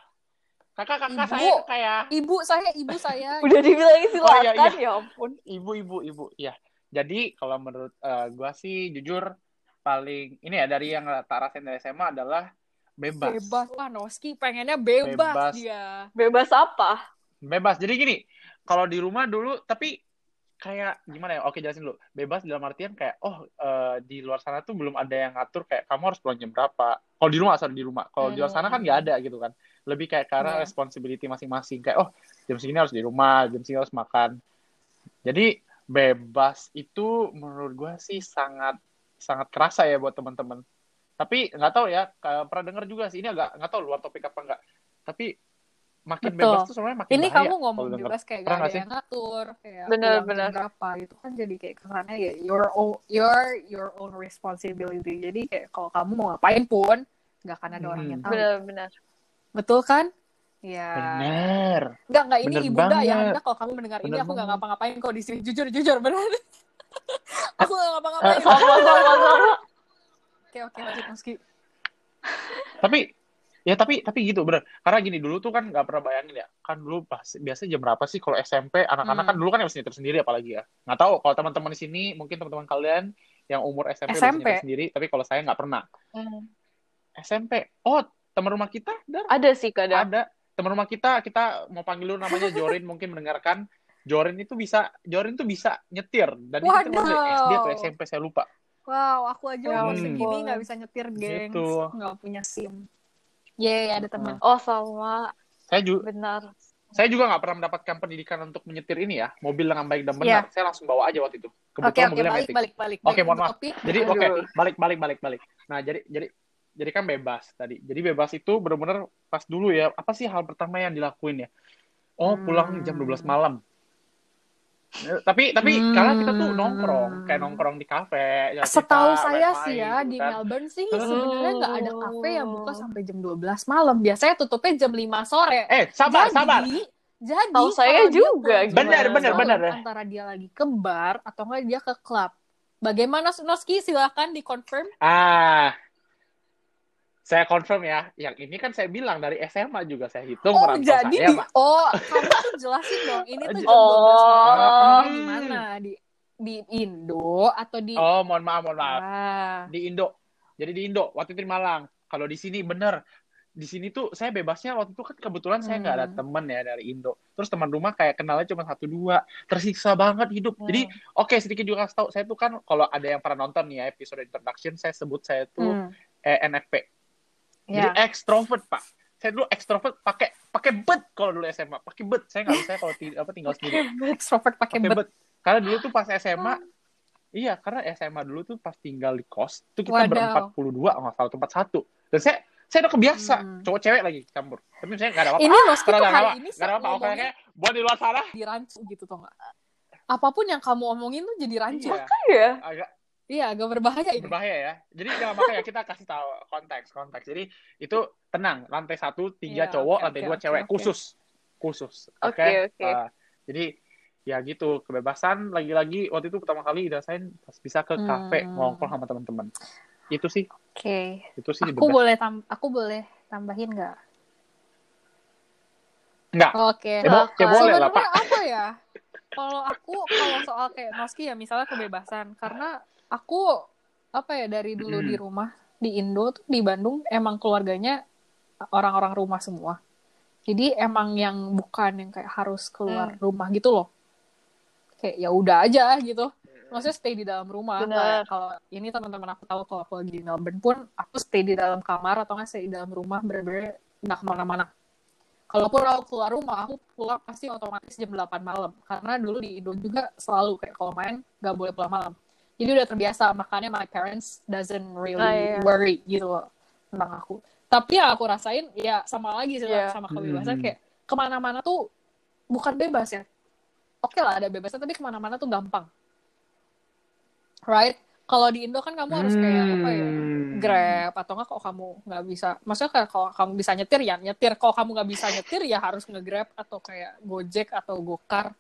Kakak, kakak Ibu. saya kayak Ibu saya, ibu saya. Udah dibilangin silakan, Oh, iya, iya. ya ampun. ibu, ibu, ibu. Ya. Jadi kalau menurut eh, gua sih jujur paling ini ya dari yang tak rasain dari SMA adalah bebas. Bebas lah Noski, pengennya bebas, Bebas. dia. Bebas apa? Bebas. Jadi gini, kalau di rumah dulu tapi kayak gimana ya? Oke, jelasin dulu. Bebas dalam artian kayak oh eh, di luar sana tuh belum ada yang ngatur kayak kamu harus pulang jam berapa. Kalau di rumah sorry di rumah. Kalau di luar sana kan nggak ada gitu kan. Lebih kayak karena Iya. responsibility masing-masing kayak oh jam segini harus di rumah, jam segini harus makan. Jadi bebas itu menurut gue sih sangat sangat kerasa ya buat teman-teman. Tapi nggak tahu ya, pernah dengar juga sih ini agak nggak tahu luar topik apa enggak. Tapi makin Betul. bebas tuh sebenarnya makin Ini bahaya kamu ngomong bebas kayak gak nggak ada yang ngatur, kayak Bener, bener. berapa gitu kan jadi kayak kesannya ya your own your your own responsibility. Jadi kayak kalau kamu mau ngapain pun nggak akan ada orang yang Hmm. tahu. Benar-benar. Betul kan? Ya. Bener. Enggak, enggak ini Bener ibunda ya. Anda kalau kamu mendengar ini Bener aku nggak banget. ngapa-ngapain kok di sini. Jujur, jujur benar. aku nggak ngapa-ngapain. Eh. Oke, oke, lanjut Meski. Tapi ya tapi tapi gitu bener. Karena gini dulu tuh kan nggak pernah bayangin ya. Kan dulu pas biasanya jam berapa sih kalau SMP anak-anak Hmm. kan dulu kan nyetir sendiri apalagi ya. Nggak tahu kalau teman-teman di sini mungkin teman-teman kalian yang umur SMP, udah SMP. nyetir sendiri. Tapi kalau saya nggak pernah. Hmm. SMP. Oh teman rumah kita Dar, Ada sih kadang. ada teman rumah kita kita mau panggil dulu namanya Jorin mungkin mendengarkan. Jorin itu bisa Jorin tuh bisa nyetir dan itu Waduh. umur SD atau SMP saya lupa. Wow, aku aja umur Hmm. segini nggak bisa nyetir, gengs. Gitu. Nggak punya SIM. Yeay, ada teman. Oh sama, Saya juga benar. saya juga nggak pernah mendapatkan pendidikan untuk menyetir ini ya mobil dengan baik dan benar Iya. saya langsung bawa aja waktu itu Oke, kebetulan oke, mobilnya balik, Matic balik, balik. Oke, Back mohon maaf. topic. jadi oke balik balik balik balik nah jadi jadi jadi kan bebas tadi jadi bebas itu benar-benar pas dulu ya apa sih hal pertama yang dilakuin ya oh pulang jam 12 malam tapi tapi Hmm. karena kita tuh nongkrong kayak nongkrong di kafe ya Setahu kita saya main-main sih ya gitu di kan. Melbourne sih Oh. sebenarnya nggak ada kafe yang buka sampai jam 12 malam. Biasanya tutupnya jam 5 sore. eh sabar jadi, sabar Jadi Tahu saya juga, Benar, benar, benar. Antara dia lagi ke bar atau enggak dia ke klub. Bagaimana Noski silahkan dikonfirm. ah saya confirm ya yang ini kan saya bilang dari SMA juga saya hitung Oh merantau jadi saya di, Pak. oh kamu tuh jelasin dong ini tuh jam Oh. 12 malam di Hmm. mana di di Indo atau di oh mohon maaf mohon maaf Ah. di Indo. Jadi di Indo waktu itu di Malang. Kalau di sini bener di sini tuh saya bebasnya waktu itu kan kebetulan saya nggak ada Hmm. temen ya dari Indo. Terus teman rumah kayak kenalnya cuma satu dua, tersiksa banget hidup. Hmm. Jadi oke sedikit juga kasih tahu saya tuh kan kalau ada yang pernah nonton nih ya episode introduction saya sebut saya tuh Hmm. ENFP. Jadi Ya. extrovert pak. Saya dulu extrovert pakai pakai bet kalau dulu SMA pakai bet. Saya nggak bisa kalau ti- apa tinggal sendiri Extrovert pakai bet. Karena dulu tuh pas SMA, iya karena SMA dulu tuh pas tinggal di kos, tuh kita Wadaw. berempat puluh dua nggak salah tempat satu. Dan saya saya udah kebiasa, Hmm. cowok cewek lagi campur. Tapi saya nggak ada apa-apa. Ini tuh nggak ada hari apa, ini nggak ada apa-apa. Oke. Buat di luar sana. di rancu gitu tau gak? Apa pun yang kamu omongin tuh jadi rancu. Iya, Iya. agak Iya, agak berbahaya ini. berbahaya ya. Jadi jangan makanya kita kasih tahu konteks konteks. Jadi itu tenang, lantai satu tiga Iya, cowok, oke, lantai oke, dua cewek oke. khusus, khusus. Oke. Oke, oke. Uh, jadi ya gitu kebebasan lagi-lagi waktu itu pertama kali dirasain pas bisa ke kafe Hmm. ngongkrong sama teman-teman. Itu sih Oke. itu sih Aku boleh tam aku boleh tambahin nggak? Enggak. Oke. Ya, bo- ya boleh lah, Sebenarnya apa ya? Kalau aku kalau soal kayak Noski ya misalnya kebebasan karena aku apa ya dari dulu Mm. di rumah di Indo tuh di Bandung emang keluarganya orang-orang rumah semua. Jadi emang yang bukan yang kayak harus keluar rumah gitu loh. Kayak ya udah aja gitu. Maksudnya stay di dalam rumah. Kayak kalau ini teman-teman aku tahu kalau aku lagi di Melbourne pun aku stay di dalam kamar atau nggak stay di dalam rumah bener-bener nggak ke mana-mana. Kalaupun aku keluar rumah, aku pulang pasti otomatis jam 8 malam. Karena dulu di Indo juga selalu kayak kalau main nggak boleh pulang malam. Jadi udah terbiasa, makanya my parents doesn't really Ah, iya. worry gitu loh tentang aku. Tapi ya aku rasain ya sama lagi sih Iya. sama kebebasan Hmm. kayak ke mana-mana tuh bukan bebas ya. Oke lah ada bebasan tapi ke mana-mana tuh gampang. Right? Kalau di Indo kan kamu harus kayak apa ya? Hmm. Grab atau enggak kok kamu nggak bisa maksudnya kayak kalau kamu bisa nyetir ya nyetir kalau kamu nggak bisa nyetir ya harus nge-grab atau kayak Gojek atau Gokar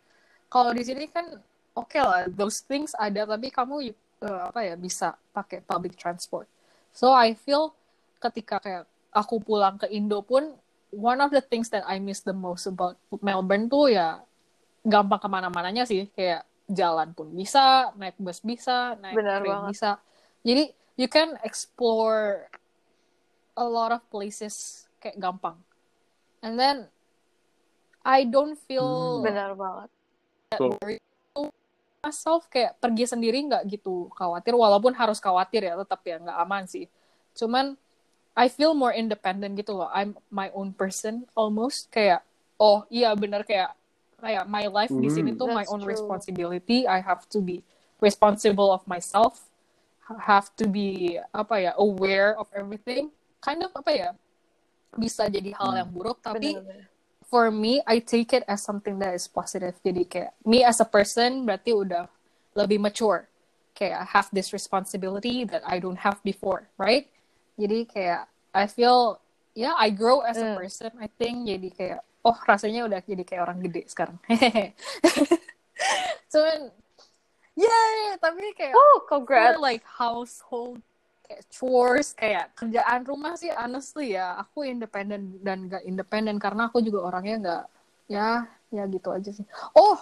kalau di sini kan oke lah those things ada tapi kamu eh, apa ya bisa pakai public transport so I feel ketika kayak aku pulang ke Indo pun one of the things that I miss the most about Melbourne tuh ya gampang ke mana-mananya sih kayak jalan pun bisa naik bus bisa naik Benar train banget. bisa jadi you can explore a lot of places kayak gampang and then I don't feel Hmm. Benar banget. Worried to myself kayak pergi sendiri nggak gitu khawatir walaupun harus khawatir ya tetap ya nggak aman sih cuman I feel more independent gitu loh I'm my own person almost kayak oh iya bener kayak kayak my life di sini Hmm. tuh my own true. responsibility I have to be responsible of myself have to be apa ya aware of everything kind of apa ya bisa jadi hal Hmm. yang buruk tapi Benar-benar. For me, I take it as something that is positive. Jadi kayak me as a person berarti udah lebih mature. Kayak I have this responsibility that I don't have before, right? Jadi kayak I feel, yeah, I grow as a Hmm. person. I think jadi kayak, oh rasanya udah jadi kayak orang gede sekarang. Cuman, yay, tapi kayak Oh, congrats. like household kayak chores kayak kerjaan rumah sih honestly ya aku independen dan gak independen karena aku juga orangnya nggak ya ya gitu aja sih oh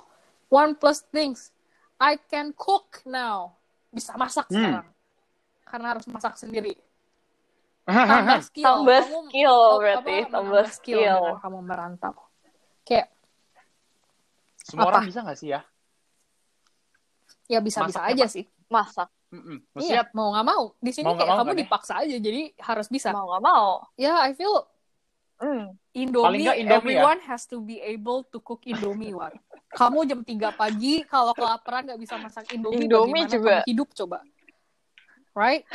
one plus things I can cook now bisa masak Hmm. sekarang karena harus masak sendiri tambah skill Tambah Kamu- skill oh, berarti, apa, tambah skill skill. dengan kamu merantau kayak Semua Apa? orang bisa nggak sih ya? ya bisa bisa Masaknya, aja sih Masak. Mm-mm. iya Maksudnya mau nggak mau di sini Mau kayak mau kamu kan ya? dipaksa aja jadi harus bisa Mau nggak mau. ya I feel Mm. Indomie, Indomie ya. everyone has to be able to cook Indomie, Wan. Kamu jam 3 pagi kalau kelaparan nggak bisa masak Indomie, Indomie bagaimana juga. kamu hidup coba? Right?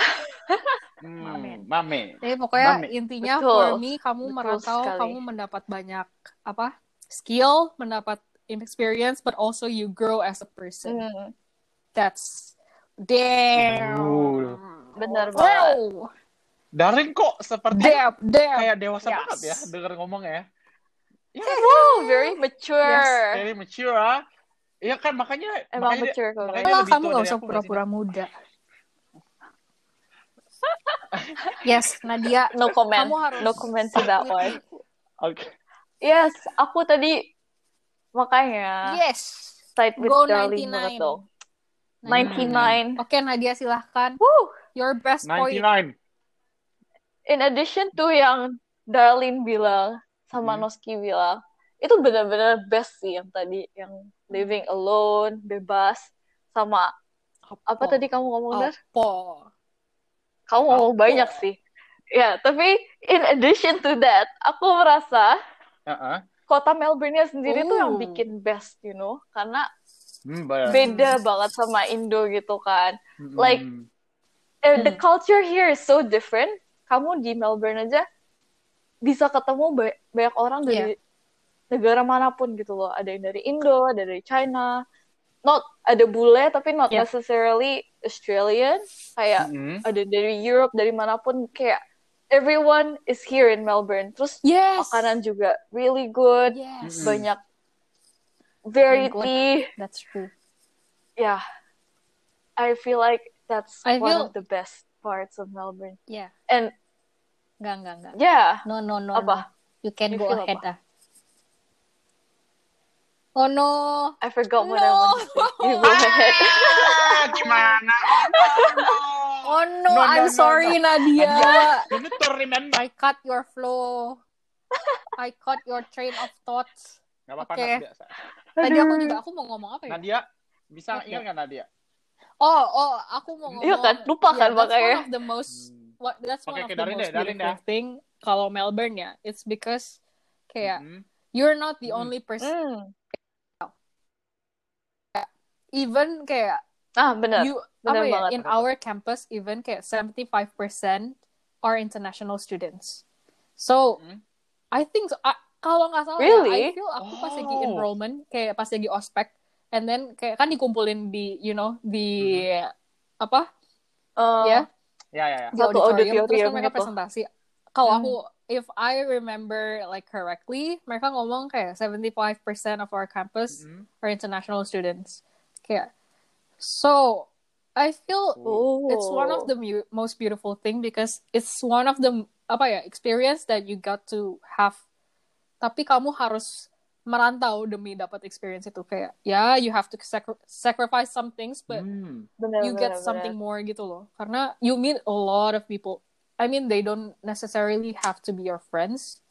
Hmm, mame. Jadi pokoknya Mami. intinya Betul. for me kamu Betul merantau, sekali. kamu mendapat banyak apa? skill, mendapat experience, but also you grow as a person. Mm. That's damn. Uh, benar banget. Wow. Darling kok seperti Damn, damn. kayak dewasa Yes. banget ya denger ngomongnya. Ya, Wow, very mature. very mature. ah. Iya kan makanya Emang makanya dia- mature makanya guys. Lah, lebih kamu gak usah pura-pura muda. yes, Nadia. No comment. Kamu harus- No comment to that one. Oke. Yes, aku tadi makanya Yes. side with Go Darling 99. banget dong. Hmm. 99. Oke, Nadia silahkan. Woo! Your best point. 99. In addition to yang Darlene bilang sama Hmm. Noski bilang, itu benar-benar best sih yang tadi yang living alone, bebas sama apa Oh. tadi kamu ngomong Dar? Apa? Kamu ngomong Apa? banyak sih. Ya, tapi in addition to that, aku merasa Heeh. kota Melbourne-nya sendiri tuh yang Ooh. bikin best, you know, karena Hmm, beda banget sama Indo gitu kan. Hmm. like, Eh, the Hmm. culture here is so different. Kamu di Melbourne aja bisa ketemu ba- banyak orang dari negara mana pun gitu loh. Ada yang dari Indo, ada dari China. Not ada bule tapi not Yeah. necessarily Australian. Kayak Hmm. ada dari Europe, dari mana pun kayak everyone is here in Melbourne. Terus Yes. makanan juga really good, Yes. Mm-mm. Variety. That's true. Yeah. I feel like that's I one feel- of the best parts of Melbourne. Yeah. And Enggak, enggak, enggak. yeah, No, no, no. Apa? no. You can You go ahead apa? ah. Oh no. I forgot what I No. wanted to say. You go ahead. Ah, gimana? Oh no, No, no, I'm no, sorry no. Nadia. You need to remember. I cut your flow. I cut your train of thoughts. Gak apa-apa, biasa. Tadi aku juga aku mau ngomong apa ya? Nadia, bisa ingat nggak Nadia? Oh, oh, aku mau ngomong. Iya kan, lupa kan Yeah, that's makanya. one of the most Hmm. what that's one oke, of the Darin most deh, Darin beautiful dah. thing kalau Melbourne ya. It's because kayak Hmm. you're not the Hmm. only person. Hmm. Even kayak Ah, benar. you Benar apa ya banget. in our campus even kayak 75% are international students. So Hmm. I think so- I- kalau nggak salah Really? ya, I feel aku pas lagi Oh. enrollment kayak pas lagi ospek and then kayak kan dikumpulin di you know di apa Eh, ya Ya, ya, ya. di Satu auditorium, terus auditorium kan mereka gitu. presentasi. Kalau Hmm. aku if I remember like correctly, mereka ngomong kayak 75% of our campus Hmm. are international students. Kayak so I feel Oh. it's one of the mu- most beautiful thing because it's one of the apa ya experience that you got to have tapi kamu harus merantau demi dapat experience itu kayak ya you have to sacri- sacrifice some things but Hmm. benar, you get something benar. more gitu loh karena you meet a lot of people I mean they don't necessarily have to be your friends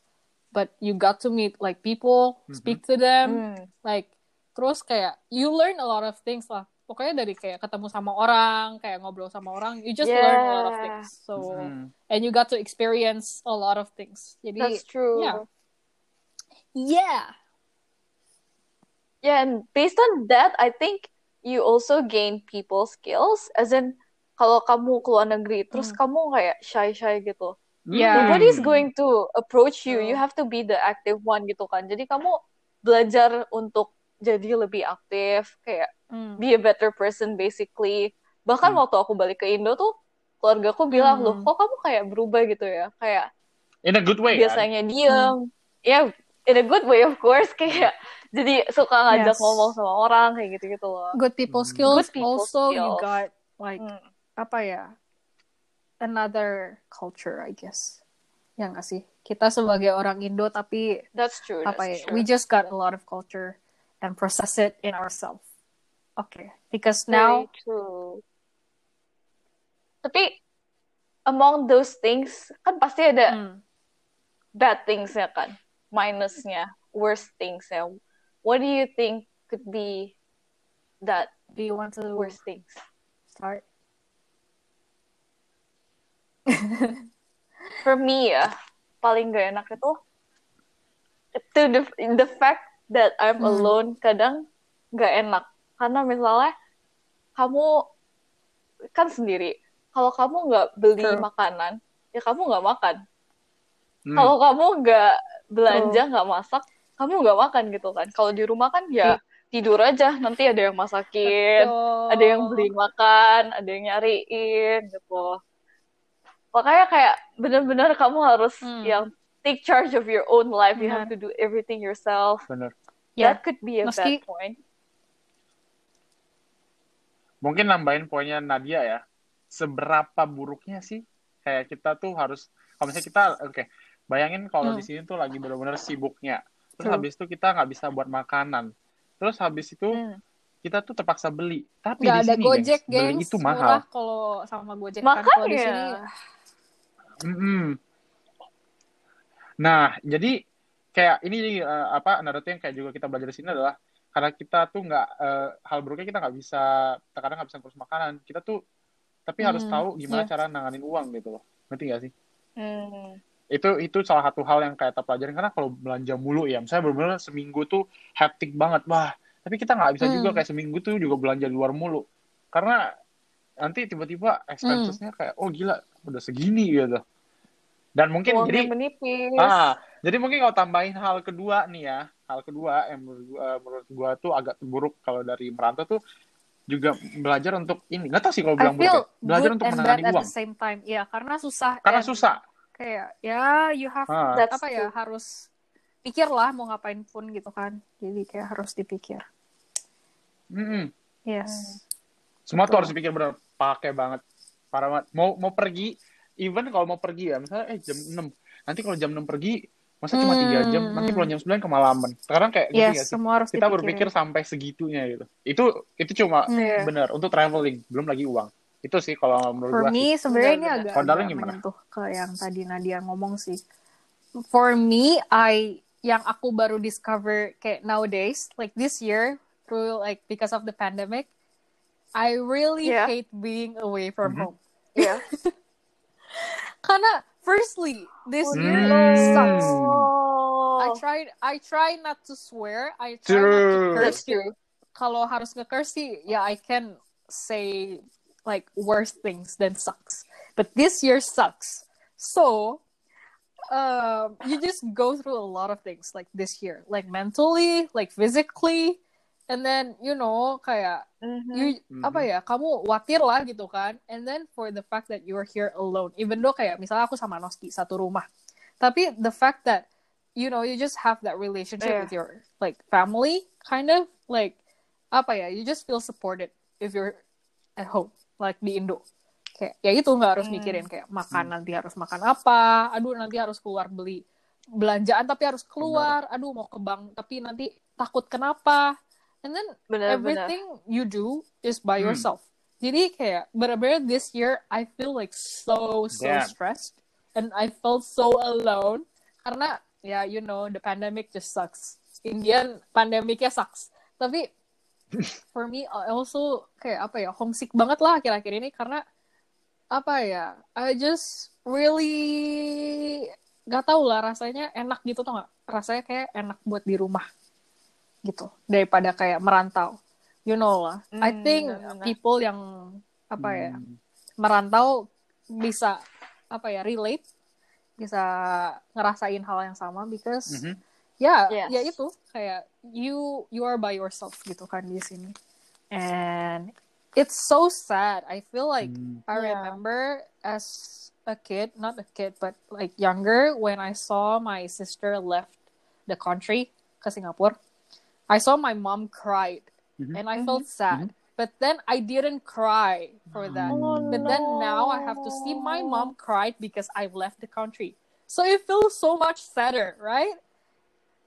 but you got to meet like people Mhm. speak to them Hmm. like terus kayak you learn a lot of things lah pokoknya dari kayak ketemu sama orang kayak ngobrol sama orang you just learn a lot of Yeah. things so Hmm. and you got to experience a lot of things jadi That's true. yeah. Yeah Yeah, and based on that, I think you also gain people skills. As in, kalau kamu keluar negeri, terus Hmm. kamu kayak shy-shy gitu. Yeah. Nobody's Hmm. going to approach you. You have to be the active one gitu kan. Jadi kamu belajar untuk jadi lebih aktif, kayak Hmm. be a better person basically. Bahkan Hmm. waktu aku balik ke Indo tuh, keluarga aku bilang, Hmm. loh kok kamu kayak berubah gitu ya? Kayak In a good way, kan? biasanya diem. Ya, in a good way of course. Kayak jadi suka ngajak Yes. ngomong sama orang, kayak gitu-gitu loh. good people Hmm. skills Good people also you skills. got like Hmm. apa ya another culture I guess ya nggak sih kita sebagai orang Indo tapi That's true, that's apa ya true. we just got a lot of culture and process it in ourselves okay because Very now true. Tapi among those things kan pasti ada hmm, bad things ya kan, minusnya, worst things ya. What do you think could be that do you want to worst things? start For me ya, paling gak enak itu to the the fact that I'm Hmm. alone kadang nggak enak karena misalnya kamu kan sendiri kalau kamu nggak beli True. makanan ya kamu nggak makan Hmm. kalau kamu nggak belanja nggak masak kamu nggak makan gitu kan kalau di rumah kan ya tidur aja nanti ada yang masakin Betul. ada yang beli makan ada yang nyariin gitu makanya kayak benar-benar kamu harus Hmm. yang take charge of your own life you have Benar. to do everything yourself Bener. Ya, that could be a meski- bad point Mungkin nambahin poinnya Nadia ya. Seberapa buruknya sih kayak kita tuh harus kalau misalnya kita oke, bayangin kalau Hmm. di sini tuh lagi benar-benar sibuknya. Terus True. habis itu kita nggak bisa buat makanan. Terus habis itu Hmm. kita tuh terpaksa beli. Tapi nggak di ada sini Gojek, gengs, beli gengs. itu Murah mahal. kalau sama Gojek kan. Kalau di sini, Mm-mm. Nah, jadi kayak ini eh, apa another yang kayak juga kita belajar di sini adalah karena kita tuh nggak eh, hal buruknya kita nggak bisa terkadang nggak bisa ngurus makanan. Kita tuh tapi harus Hmm, tahu gimana iya. cara nanganin uang gitu loh. Ngerti nggak sih? Hmm. Itu itu salah satu hal yang kayak kita pelajarin karena kalau belanja mulu ya, misalnya benar-benar seminggu tuh hectic banget, wah. Tapi kita nggak bisa juga Hmm. kayak seminggu tuh juga belanja di luar mulu. Karena nanti tiba-tiba Hmm. expenses-nya kayak oh gila udah segini gitu. Dan mungkin Uangnya jadi menipis Ah, jadi mungkin kalau tambahin hal kedua nih ya, hal kedua yang menurut gua, menurut gua tuh agak buruk kalau dari merantau tuh juga belajar untuk ini. Nggak tahu sih kalau bilang buruk ya. Belajar untuk menangani at uang. the same time. Ya, karena susah. Karena and susah. Kayak, ya, you have, Ah. That's apa ya, true. harus pikir lah mau ngapain pun gitu kan. Jadi kayak harus dipikir. Mm-mm. Yes. Semua tuh harus dipikir bener. Pakai banget. Parah banget. Mau mau pergi, even kalau mau pergi ya, misalnya eh jam 6. Nanti kalau jam 6 pergi, masa cuma 3 jam, Hmm, nanti hmm. pulang jam 9 kemalaman. Sekarang kayak gitu Yes, nggak sih? semua harus Kita dipikirin. berpikir sampai segitunya gitu. Itu itu cuma Hmm. Iya. bener untuk traveling, belum lagi uang. Itu sih kalau menurut For gua me, sebenarnya ini agak, agak gimana? menyentuh ke yang tadi Nadia ngomong sih. For me, I yang aku baru discover kayak nowadays, like this year, through like because of the pandemic, I really Yeah. hate being away from Mhm. home. Iya. Karena firstly, this Oh, year Hmm. sucks. I tried, I try not to swear. I try not to True. curse. True. Kalau harus nge-curse sih, ya I can say like worse things than sucks. But this year sucks. So, um, you just go through a lot of things like this year, like mentally, like physically, and then you know kayak Mhm. you Mhm. apa ya kamu khawatir lah gitu kan and then for the fact that you are here alone even though kayak misalnya aku sama Noski satu rumah tapi the fact that you know you just have that relationship Yeah. with your like family kind of like apa ya you just feel supported if you're at home like di Indo kayak ya itu nggak harus Hmm. mikirin kayak makan nanti harus makan apa aduh nanti harus keluar beli belanjaan tapi harus keluar aduh mau ke bank tapi nanti takut kenapa and then Benar-benar. everything you do is by Hmm. yourself. Jadi kayak benar-benar this year I feel like so so Damn. stressed and I felt so alone karena ya you know the pandemic just sucks. Indian pandemicnya sucks. Tapi for me I also kayak apa ya homesick banget lah akhir-akhir ini karena apa ya I just really gak tau lah rasanya enak gitu tuh nggak rasanya kayak enak buat di rumah gitu daripada kayak merantau you know lah I Hmm, think benar-benar. people yang apa ya Hmm. merantau bisa apa ya relate bisa ngerasain hal yang sama because Mhm. Ya Yes. ya itu kayak you you are by yourself gitu kan di sini and it's so sad I feel like Hmm. I Yeah. remember as a kid, not a kid, but like younger, when I saw my sister left the country ke Singapore, I saw my mom cried Mhm. and I Mhm. felt sad. But then I didn't cry for that. Oh, But then now I have to see my mom cried because I left the country. So it feels so much sadder, right?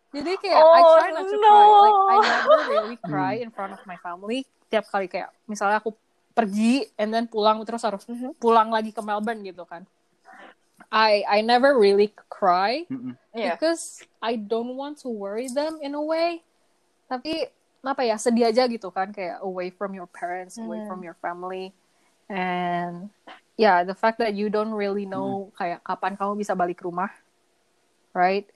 Jadi kayak I Oh, try not to no. cry. Like I never really cry in front of my family. Tiap kali kayak misalnya aku pergi and then pulang terus harus Mhm. pulang lagi ke Melbourne gitu kan. I I never really cry Mm-mm. Iya. because I don't want to worry them in a way. Tapi apa ya sedih aja gitu kan kayak away from your parents, away Hmm. from your family, and yeah, the fact that you don't really know kayak kapan kamu bisa balik rumah, right?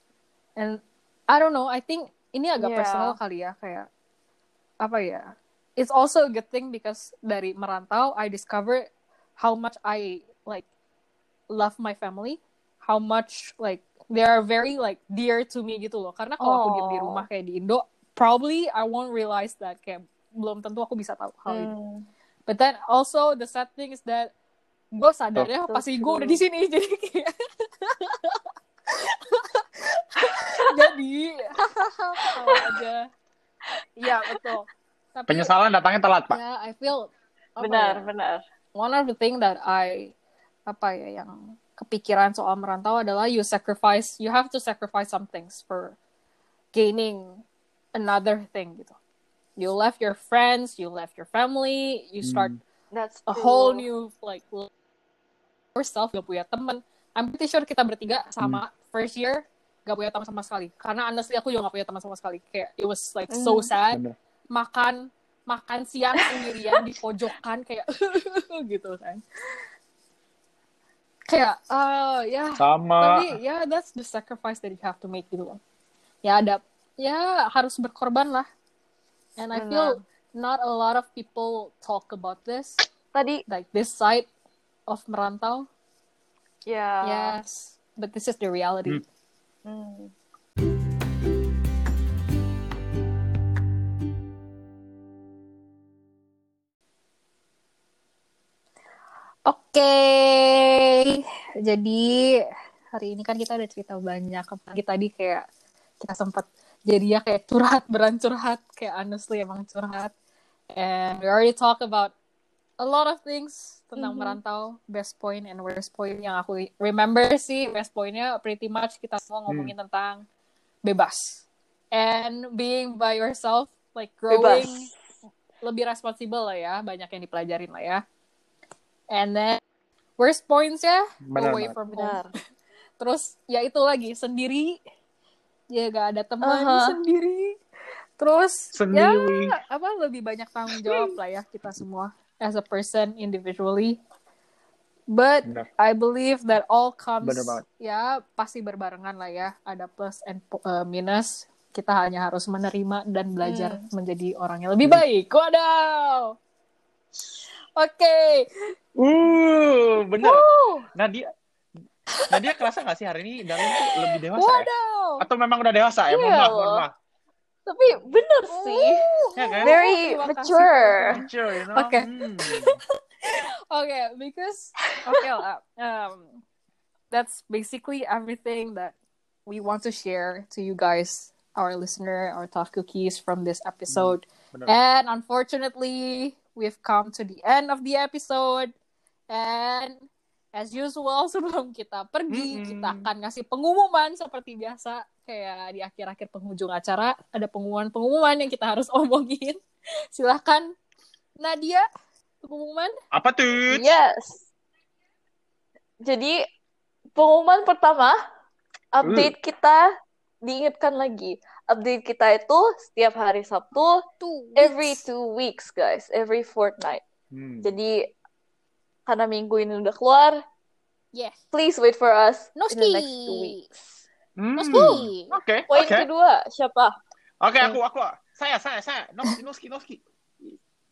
And I don't know. I think ini agak Yeah. personal kali ya kayak apa ya? It's also a good thing because dari merantau I discover how much I like love my family, how much like they are very like dear to me gitu loh. Karena kalau aku diem di Oh. rumah kayak di Indo, probably I won't realize that kayak belum tentu aku bisa tahu hal ini. Hmm. But then also the sad thing is that gue sadarnya So pasti gue udah di sini jadi kayak jadi tawa aja iya betul tapi Penyesalan datangnya telat, Pak. ya I feel Benar, ya, benar. one of the thing that I apa ya yang kepikiran soal merantau adalah you sacrifice you have to sacrifice some things for gaining another thing gitu you left your friends you left your family you start Hmm. That's a true. whole new like yourself gak punya temen I'm pretty sure kita bertiga sama first year gak punya teman sama sekali karena honestly aku juga gak punya teman sama sekali kayak it was like so Hmm. sad Bener. makan makan siang sendirian di pojokan kayak gitu kan kayak uh ya Sama. tapi ya that's the sacrifice that you have to make gitu loh ya ada ya harus berkorban lah and I feel not a lot of people talk about this Tadi, like this side of merantau. ya. Yes, but this is the reality. Hmm. Hmm. Oke, jadi hari ini kan kita udah cerita banyak. Apalagi tadi kayak kita sempat jadi ya kayak curhat, beran curhat. Kayak honestly emang curhat. And we already talk about a lot of things tentang Mhm. merantau, best point and worst point yang aku remember sih best pointnya pretty much kita semua ngomongin tentang bebas and being by yourself, like growing Bebas. lebih responsible lah ya, banyak yang dipelajarin lah ya. And then worst points ya, Benar away from home. Benar. Terus ya itu lagi sendiri, ya gak ada teman Aha. sendiri. Terus Sendiri. ya apa lebih banyak tanggung jawab lah ya kita semua as a person individually. But Benar. I believe that all comes ya pasti berbarengan lah ya, ada plus and uh, minus. Kita hanya harus menerima dan belajar menjadi orang yang lebih Hmm. baik. Wadaw. Oke. Uh, bener. Woo! Nadia, Nadia kerasa nggak sih hari ini tuh lebih dewasa ya? Wadaw. Atau memang udah dewasa ya? Mohon Iya maaf, mohon loh. maaf. Tapi bener sih. Ya kan? Very kasih, mature. Mature, you know? Oke. Hmm. Okay, because okay lah. Um, that's basically everything that we want to share to you guys, our listener, our tough cookies from this episode. benar. and unfortunately, we've come to the end of the episode. And as usual, sebelum kita pergi, Mm-mm. kita akan ngasih pengumuman seperti biasa. Kayak di akhir-akhir penghujung acara, ada pengumuman-pengumuman yang kita harus omongin. Silahkan, Nadia, pengumuman. Apa tuh? Yes. Jadi pengumuman pertama, update kita diingatkan lagi. Update kita itu setiap hari Sabtu, Tuh, every two weeks, guys, every fortnight. Hmm. Jadi karena minggu ini udah keluar, Yes. please wait for us in Noski. the next two weeks. Hmm. Noski. Oke, Poin oke. kedua, siapa? Oke, aku, aku. Saya, saya, saya. Noski, Noski, Noski.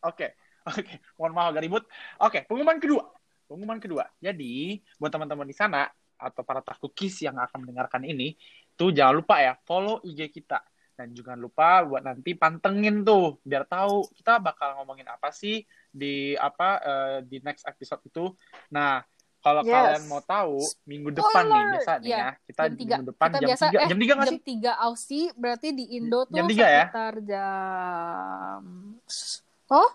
Oke, oke. Mohon maaf agak ribut. Oke, pengumuman kedua. Pengumuman kedua. Jadi, buat teman-teman di sana, atau para takukis yang akan mendengarkan ini, tuh jangan lupa ya, follow IG kita. Dan jangan lupa buat nanti pantengin tuh, biar tahu kita bakal ngomongin apa sih di apa eh, di next episode itu. Nah, kalau Yes. kalian mau tahu, minggu depan nih Spoiler! biasanya Iya, ya, kita jam tiga. minggu depan Kita jam biasa 3. eh, jam 3 nggak sih? jam 3 Aussie berarti di Indo tuh Jam tiga ya? sekitar jam Oh?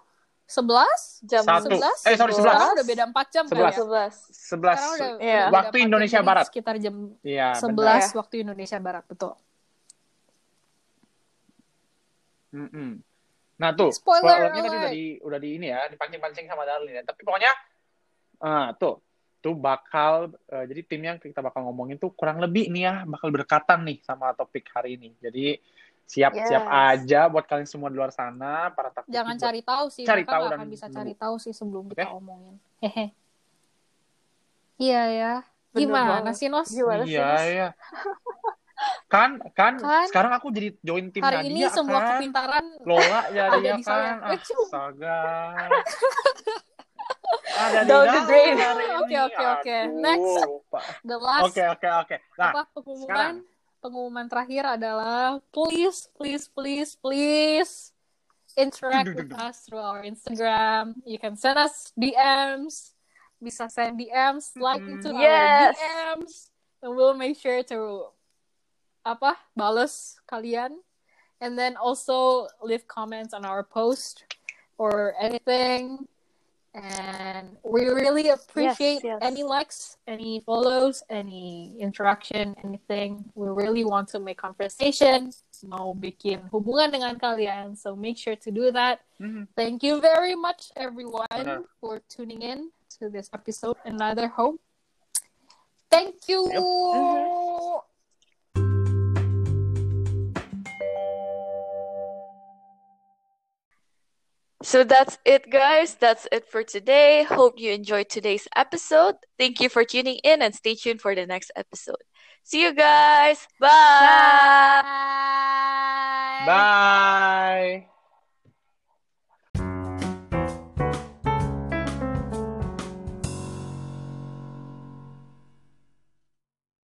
11? Jam Satu. 11? Eh, sorry, Sekarang 11. udah beda 4 jam kan Sebelas. ya? 11. 11. Sekarang udah, Iya. Waktu 4 jam, Indonesia jadi Barat. Sekitar jam Iya, 11 benar. waktu Indonesia Barat, betul. Mm-mm. Nah tuh, Spoiler spoilernya tadi alert. udah di udah di ini ya, dipancing-pancing sama Darlin ya. Tapi pokoknya, ah tuh, tuh bakal eh, jadi tim yang kita bakal ngomongin tuh kurang lebih nih ya, bakal berkatan nih sama topik hari ini. Jadi siap-siap Yes. aja buat kalian semua di luar sana, para takut. Jangan cari tahu sih, Cari tahu nggak dan akan bisa cari tahu sih sebelum kita Oke. omongin. Hehe. Iya ya. Gimana sih, Nos? Gimana sih, Iya, Mas? iya. kan, kan, Kan? sekarang aku jadi join tim Hari ini Nadia semua kepintaran. Lola jadi Hari ini ya semua kan. kepintaran Lola jadi ya kan. Astaga. Ada Down the drain. Oke, oke, oke. Next. lupa. The last Oke, oke, oke. Nah, apa pengumuman sekarang. pengumuman terakhir adalah please please please please interact with us through our Instagram. You can send us DMs. Bisa send DMs like into Yes. our DMs and we'll make sure to apa balas kalian and then also leave comments on our post or anything and we really appreciate yes. any likes any follows any interaction anything we really want to make conversation mau bikin hubungan dengan kalian so make sure to do that Mhm. thank you very much everyone Benar. for tuning in to this episode another home thank you Yep. So that's it, guys. That's it for today. Hope you enjoyed today's episode. Thank you for tuning in and stay tuned for the next episode. See you guys. Bye. Bye. Bye.